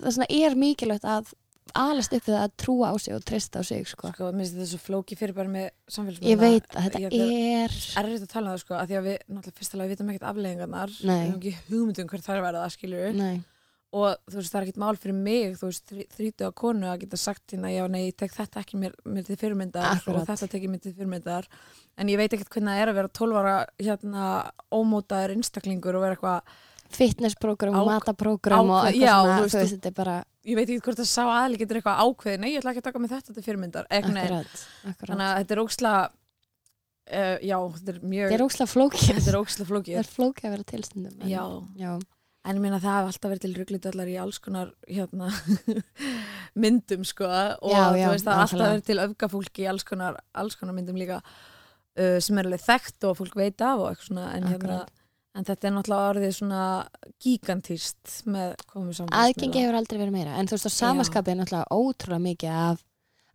þess vegna er mikilvægt að alast upp við að trúa á sig og treysta á sig sko. sko, mér finnst þetta svo flóki fyrir bara með samfélagsmiðla ég veit að þetta Ég- er erfitt að tala um það sko, að því að við náttúrulega fyrst alveg vitum ekkert afleggingarnar við hefum ekki hugmyndum hvert þær verða, skilur nei, og þú veist, það er ekkert mál fyrir mig þú veist, þrítu að konu að geta sagt hérna, já, nei, ég tek þetta ekki mér, mér til fyrirmyndar og þetta tek ég mér til fyrirmyndar. En ég veit ekkert hvernig það er að vera 12 ára hérna, ómótaður einstaklingur og vera eitthvað, fitnessprógram, mataprógram og eitthvað já, svona, þú þú veist, veist, þetta er bara ég veit ekki hvort það sá aðli getur eitthvað ákveði, nei, ég ætla ekki að taka með þetta til fyrirmyndar. Akkurat, akkurat. þannig að þetta er óksla uh, já, þetta er mjög þetta er óslega flókið. Þetta er óksla flókið. Er flókið að vera tilstundum en, já, já, En ég meina það hefur alltaf verið til ruglitöllar í alls konar hérna, myndum sko. Og Já, þú veist það alltaf verið til öfgafólki í alls konar, alls konar myndum líka uh, sem er alveg þekkt og fólk veit af og eitthvað svona en, hérna. En þetta er náttúrulega orðið svona gigantíst með komum saman aðgengi hefur aldrei verið meira. En þú veist á samaskapið er náttúrulega ótrúlega mikið af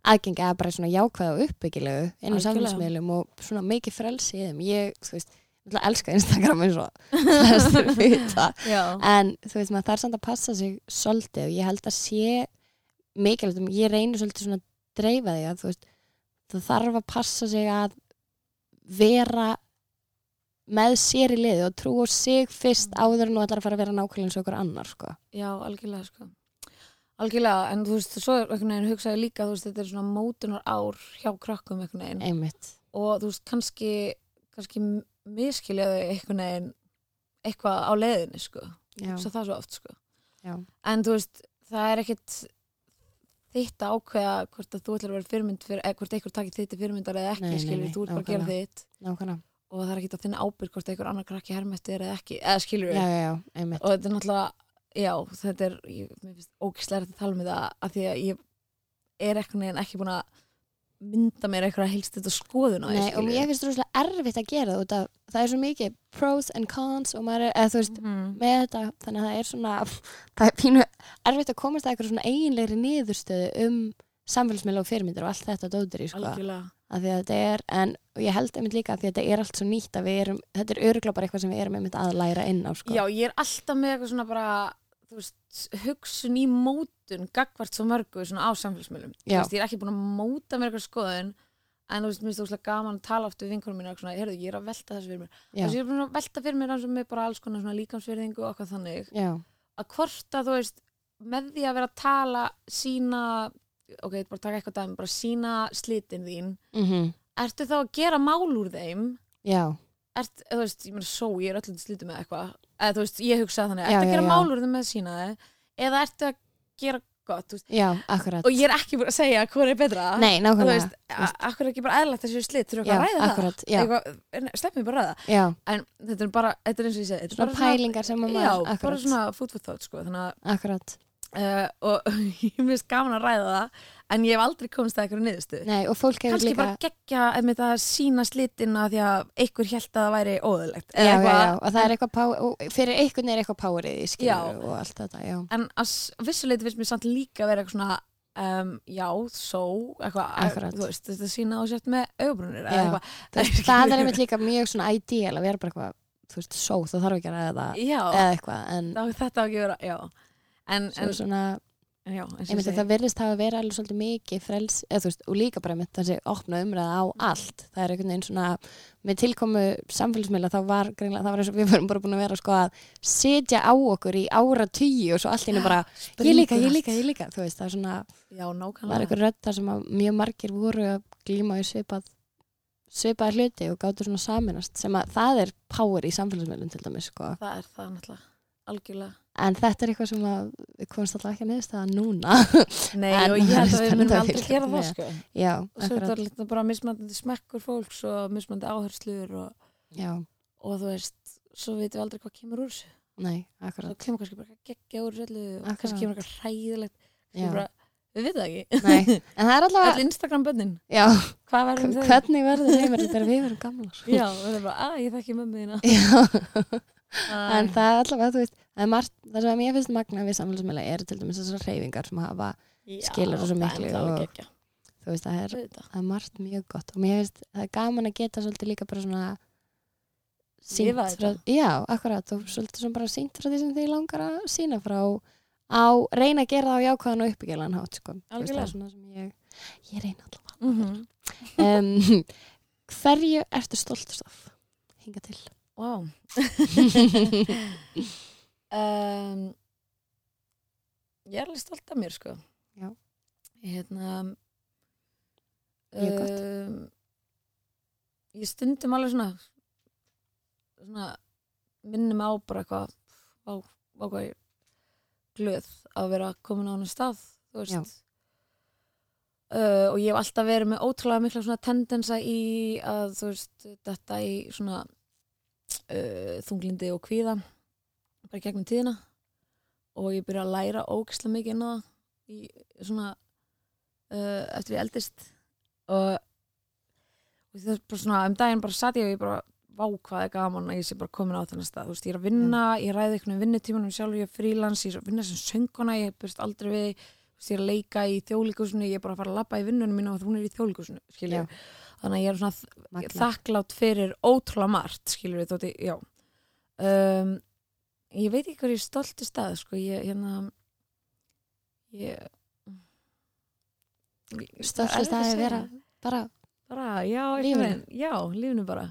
aðgengi að bara svona jákvæða og uppbyggilegu inn á samfélagsmiðlum og svona mikið frelsi í þeim. Ég, þú veist, náttúrulega elska Instagram eins og flestir vita. Já, en þú veist maður þarf samt að passa sig svolítið og ég held að sé mikilvægt, um- ég reynir svolítið svona að dreifa því að þú veist það þarf að passa sig að vera með sér í liði og trú á sig fyrst áður en þú ætlar að fara að vera nákvæmlega eins og okkur annar sko. já, algjörlega sko. Algjörlega, en þú veist, svo hugsaði líka, þú veist, þetta er svona mótunar ár hjá krökkum einhvern veginn. Einmitt. Og þú veist, kannski kannski miskiljaðu einhvern veginn eitthvað á leiðinni, sko. Já, svo það svo oft, sko. Já, en þú veist, það er ekkit þitt að ákveða hvort að þú ætlar að vera fyrirmynd fyrir, eða hvort einhver takir þitt til fyrirmyndar eða ekki, nei, þú ert bara að gera þitt. Nákvæmlega og það er ekkit að þinna ábyrg hvort einhver annar krakki hermætti er eða ekki, eða skilur já, já, já, einmitt. Og þetta er náttúrulega, já, þetta er ég, mér finnst ógislega að tala um þetta af því að ég er eitthvað neginn ekki búin að mynda mér eitthvað helst þetta skoðun á því, og mér finnst það rosalega erfitt að gera það af það er svo mikið pros and cons og maður er, eða þú veist, Mhm. með þetta þannig að það er svona, það er pínu erfitt að komast að eitthvað svona eiginlegri niðurstöðu um samfélagsmiðla og fyrirmyndir og allt þetta dótur í sko, af því að þetta er en ég held einmitt líka að því að þetta er allt svo nýtt að við erum, þetta er öruglega bara eitthvað sem við erum einmitt að læra inn á sko. Já, ég er alltaf með eitthvað svona bara þú veist, hugsun í mótun gagvart svo mörgu svona á samfélagsmiðlum. Þú veist, ég er ekki búin að móta mér eitthvað skoðun en þú veist, mér finnst það úrslega gaman að tala oft við vinkonum mínu og svona, heyrðu, ég er að velta þessu fyrir mér. Já, þess að ég er búin að velta fyrir mér eins og með bara alls konar svona líkamsverðingu og eitthvað þannig. Já, að hvort að þú veist með því að vera að tala sína ok, bara taka eitthvað dæmi, bara sína slitin þín, mm ertu þá að gera mál úr þeim? Já, ert, þú veist, ég meina svo, ég er öllum slítið með eitthvað, eða þú veist, ég hugsaði þannig Já, ertu að já, gera já. málur þeim með sína þið eða ertu að gera gott, þú veist? Já, akkurat. Og ég er ekki búin að segja hvað er betra. Nei, þú nákvæmlega veist, a- akkur er ekki bara eðlægt þessu þurfa Já, eitthvað að ræða akkurat, það sleppum við bara að ræða Já, en þetta er bara, þetta er eins og ég segi þetta er svona bara pælingar sem að já, bara akkurat, svona food for thought sko, þannig að akkurat uh, og ég finnst gaman að ræða það en ég hef aldrei komist að eitthvað hefur kannski líka bara geggja einmitt að sína slitina því að einhver held að það væri óðurlegt já, já, já, og það er eitthvað og fyrir einhvern er eitthvað powerið í skilur og allt þetta, já. En að vissuleiti finnst mér samt líka vera eitthvað svona um, já, svo eitthvað, þú veist, þetta sína á sért með auðbrunir eða það er einmitt líka mjög svona ideal að vera bara eitthvað, þú veist, só, þú þarf ekki að ræða það eða eitthvað, en þetta á ekki að vera, já en, svo en svona, já, einmitt að það virðist hafa verið alveg svolítið mikið frels, eða þú veist, og líka bara einmitt þessi opna umræða á allt, það er einhvern veginn svona, með tilkomu samfélagsmiðla þá var greinlega, það var eins og við vorum bara búin að vera sko að setja á okkur í ára tíu og svo allt henni bara, ég líka, ég líka, ég líka, þú veist, það er svona, já, var einhver þar sem að mjög margir voru að glíma í svipað svipað hluti og gáttu svona saminast sem að það er power í samfélagsmiðlum til dæmis sko. það er það náttúrulega, algjörlega en þetta er eitthvað sem að við komumst alltaf ekki að niðurst það núna. Nei, En og ég held að við munum aldrei gera það sko. já, og svo er þetta bara mismandi smekkur fólks og mismandi áherslur og, og þú veist, svo veitum við aldrei hvað kemur úr þessu. Nei, svo akkurat. kemur kannski bara geggja úr þessu og kannski kemur eitthvað hræðilegt. Við veitum það ekki. Nei, en það er alltaf Instagram bönnin, já, verðum hvernig verður við verum gamlar? Já, við erum bara, að ég þekki mömmu þína. Já, Æ. en það er allavega, þú veist það er margt, það sem mér finnst magna við samfélagsmiðla eru til dæmis þessar reyfingar sem hafa skilur það er miklu og- þú veist, það er það er margt mjög gott og mér finnst það er gaman að geta svolítið líka bara svona Lifa frá, já, akkurat og svolítið svona bara sýnt frá því sem þið langar að sína frá á reyna að gera það á jákvæðan og uppbyggjalan hátt sko. Veist, það er svona sem ég ég reyna allavega Mhm. um, hverju ertu stoltust af hinga til? Vá um, Ég er alveg stolt af mér sko Já. Hérna gott. um, Ég stundum alveg svona svona minnum á bara eitthvað á, á hvað ég glöð að vera komin á hann stað þú veist uh, og ég hef alltaf verið með ótrúlega mikla tendensa í að þú veist þetta í svona uh, þunglindi og kvíða bara gegnum tíðina. Og ég byrja að læra ógislega mikið inn á það í svona uh, eftir ég eldist. Og, og það er bara svona um daginn bara satt ég og ég bara vá hvað er gaman að ég sé bara komin á þennan stað. Þú veist, ég er að vinna, ég ræði einhvern veginn vinnutímanum sjálfur, ég er frílans, ég er að vinna sem sönguna ég byrst aldrei við, er að leika í þjóðlíkusinu, ég er bara að fara að labba í vinnunum mínu og hún er í þjóðlíkusinu, þannig að ég er svona Magnað. þakklátt fyrir ótrúlega margt skilur við þótti, já. Um, ég veit ekki hvað ég er stolti stað sko, ég hérna ég, Stoltur það er að vera bara, bara, já, Lífinu. já, lífinu bara.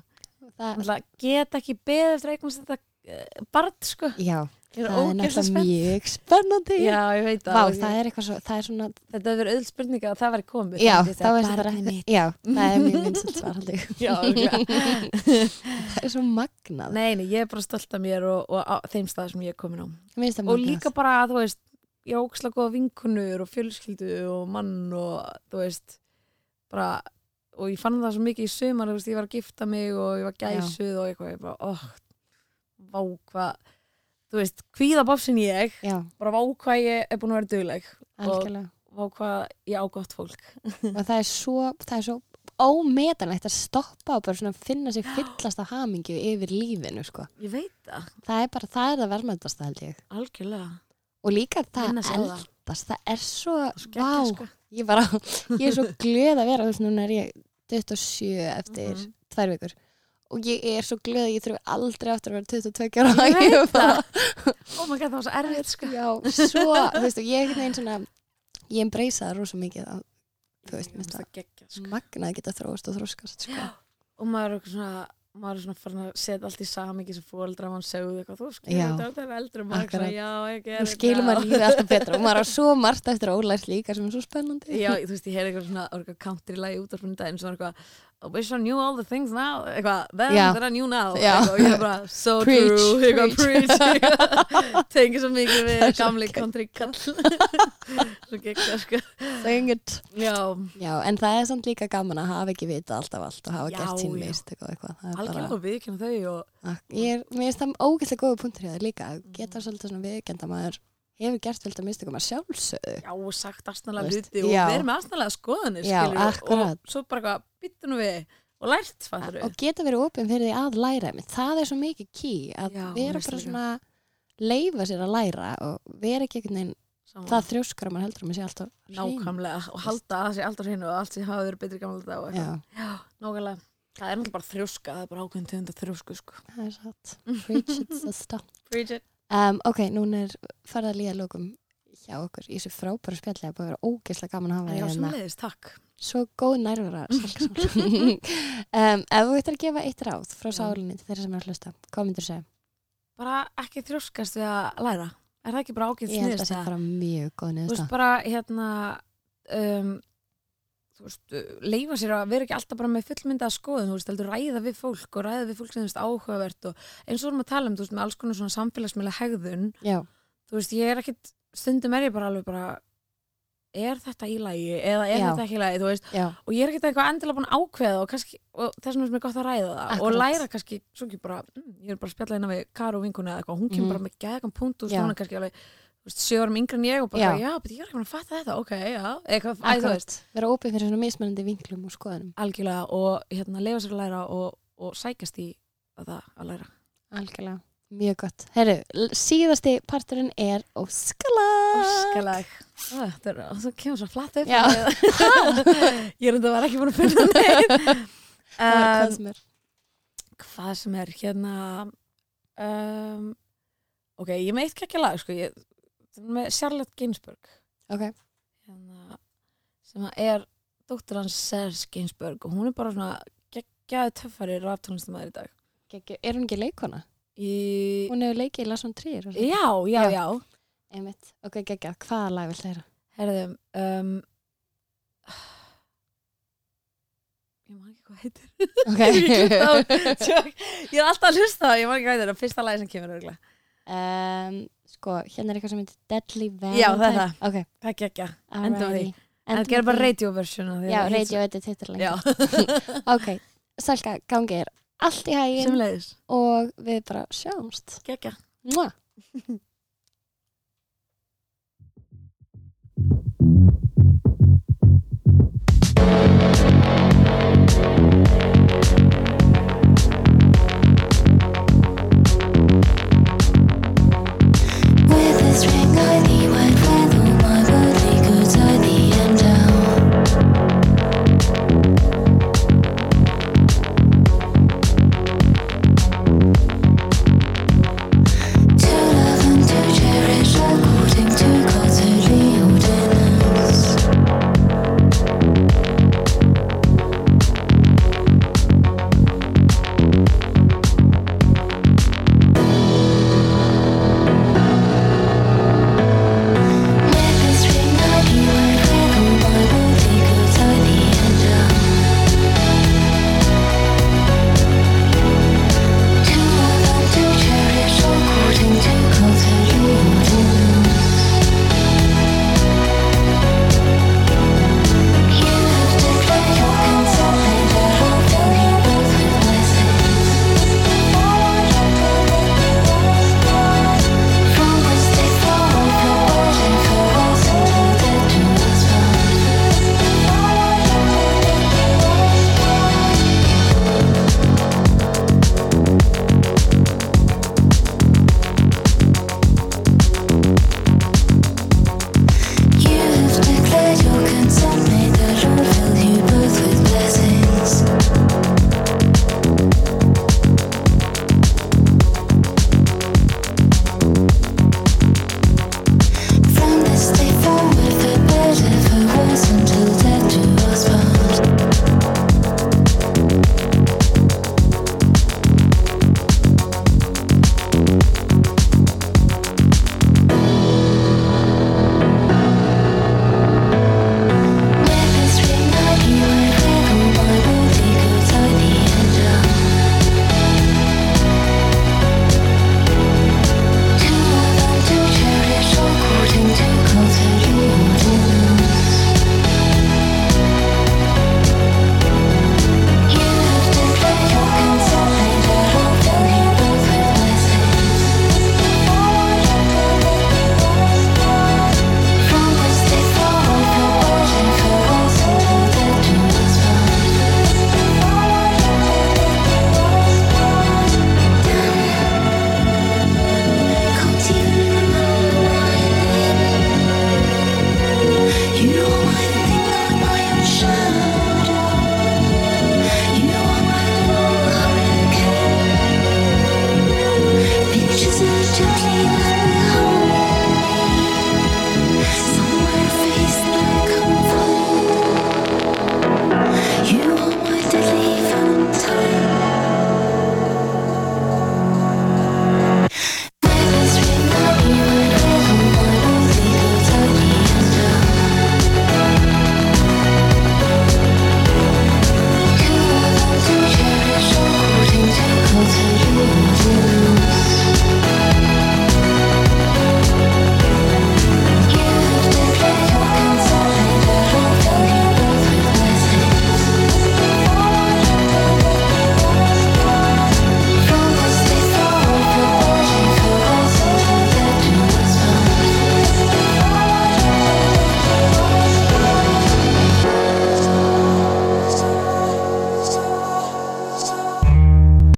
Það, Náttúrulega get ekki beðið eftir þetta uh, barn sko, já, það er náttúrulega mjög spennandi. Já, ég veit Vá, það, það er eitthvað svo, það er svona þetta hefur verið öll spurninga að það væri komið Já, ég þá er þetta barnið mitt. Já, það er mjög vinsalt svar haldið já. Það er svo magnað. Nei, nei, ég er bara stolt af mér og, og á þeim stað sem ég er komin á. Það og líka bara, þú veist ég óksla góða vinkunur og fjölskyldu og mann og þú veist bara, og ég fann það svo mikið í sumar, þú veist, ég var að gifta mig og ég var gæsuð og eitthvað, ég bara, óh vá hvað þú veist, hvíða bofsin ég Já, bara vá hvað ég er búin að vera dugleg algjörlega vá hvað ég á gott fólk Og það er svo, það er svo ómetanlegt að stoppa og bara svona finna sig fyllast af hamingju yfir lífinu sko. ég veit það, Það er bara, það er það verðmættast held ég algjörlega Og líka það Vinna sig á það. eldast, það er svo, Skeggjað, vá, sko. ég bara, ég er svo glöð að vera, þú veist, núna er ég 27 eftir Mhm. tvær vikur og ég er svo glöð ég þurfi aldrei aftur að vera 22 ára Ég veit er bara- oh my god, það var svo erfitt sko. Já, svo, þú veist, og ég er veginn svona, ég embracea það rosa mikið að, þú veist, minnst finnst það það sko. magna að geta þróast og þróskast, sko. og maður er eitthvað svona maður er svona farin að setja allt í samingi sem fóreldra mann segðu eitthvað, þú skilur þetta þetta er eldri og maður er svona, já, ég ger Nú skilur maður lífið alltaf betra og maður á svo margt eftir að ólært líka sem er svo spennandi. já, þú veist, ég heyrði eitthvað svona eitthvað country lagi út af fyrir daginn svona eitthvað, I wish I knew all the things now. Eitthvað, then Já. that I knew now. Eitthvað, og ég er bara, so Preach, true. Eitthvað, preach. preach. Tengi svo mikið við er gamli country kall. Svo geggjað, sko. Já, Já, en það er samt líka gaman að hafa ekki vita alltaf allt og hafa Já, gert sín mist er algjörlega bara, og viðkynna þau og ég er, mér finnst það ógæslega góða punktur hjá það líka, geta svolítið svona viðkenda maður hefur gert fylgta mistökum að sjálfsögðu. Já, og sagt aðsnalega hluti og verið með aðsnalega skoðanir Já, skilurðu, akkurat. og svo bara eitthvað byttu nú við og lært, fattur og geta verið opinn fyrir því að læra einmitt. það er svo mikið key að Já, vera bara svona leifa sér að læra og vera ekki einhvern veginn það þrjóskar að maður heldur að maður sé alltaf hrein. nákvæmlega og halda að sér alltaf hreinu og allt sem hafa verið betri gamla þetta og nákvæmlega. Það er náttúrulega bara þrjóska, það er bara ákveðin tegund af þrjósku sko. það er satt. Preach it um, ok, núna er farið að líða lókum hjá okkur í þessu frábæra spjalli. Að búið að vera ógeðslega gaman að hafa sem hérna. takk. Svo góð nærvara um, ef þú ættir að gefa eitt ráð frá sálinni til þeirra sem er að hlusta hvað myndir þú segja? bara ekki þrjóskast við að læra. Er það ekki bara ákveðin Ég held að það sé bara mjög góð þú niðursta veist bara hérna um, þú veist, leifa sér að vera ekki alltaf bara með fullmynda að skoðun, þú veist, heldur ræða við fólk og ræða við fólk sem þú veist áhugavert og eins og við erum að tala um, þú veist, með alls konar svona samfélagsmiðlega hegðun, Já, þú veist, ég er ekkit stundum er ég bara alveg bara er þetta í lagi eða er Já. þetta ekki í lagi, þú veist, já, og ég er ekkit eitthvað endilega búin ákveða og kannski, og þess vegna er mér gott að ræða það og Akkurat. læra kannski, svo ekki bara mm, ég er bara að spjalla hérna við Karu vinkuna eða eitthvað, hún kemur Mhm. bara með gæðan punkt og svona kannski alveg árum yngri en ég og bara, Já. já, betur ég er ekki búin að fatta þetta, ok, já. Eitthvað, þú veist, vera opið fyrir svona mismunandi vinklum og skoðunum. Algjörlega og hérna, leifa sér að læra og, og sækast í að það að læra. Algjörlega, mjög gott. Herru, síðasti parturinn er óskalag. Óskalag. Það er, það kemur svo flatt upp. Já. Ég er enda var ekki búin að finna hvað um, sem er. Hvað sem er hérna um, Ok, ég með eitt kekkja lag sko, ég, það með Charlotte Gainsbourg. Ok, hérna, sem er dóttir hans Serge Gainsbourg og hún er bara svona geggjaði töffari raftónlistamæður í dag. Gekki, er hún ekki leikona? í, hún hefur leikið í Lasson 3 Já, já, Já. já. Einmitt, ok, geggja, hvaða lag vil þeirra? Herðum um, Ég man ekki hvað heitir. Ok. Ég Ég er alltaf að hlusta það, ég man ekki hvað heitir. Það Fyrsta lagi sem kemur örgulega um, sko, hérna er eitthvað sem heitir Deadly Valentine Já, það er það. ok, Það er gekkja Endum á því. En það gerir á bara radio version af því já, radio titlar Já, lengi. Ok, Salka, gangi er allt í hægin sem leiðis og við bara sjáumst. Gekkja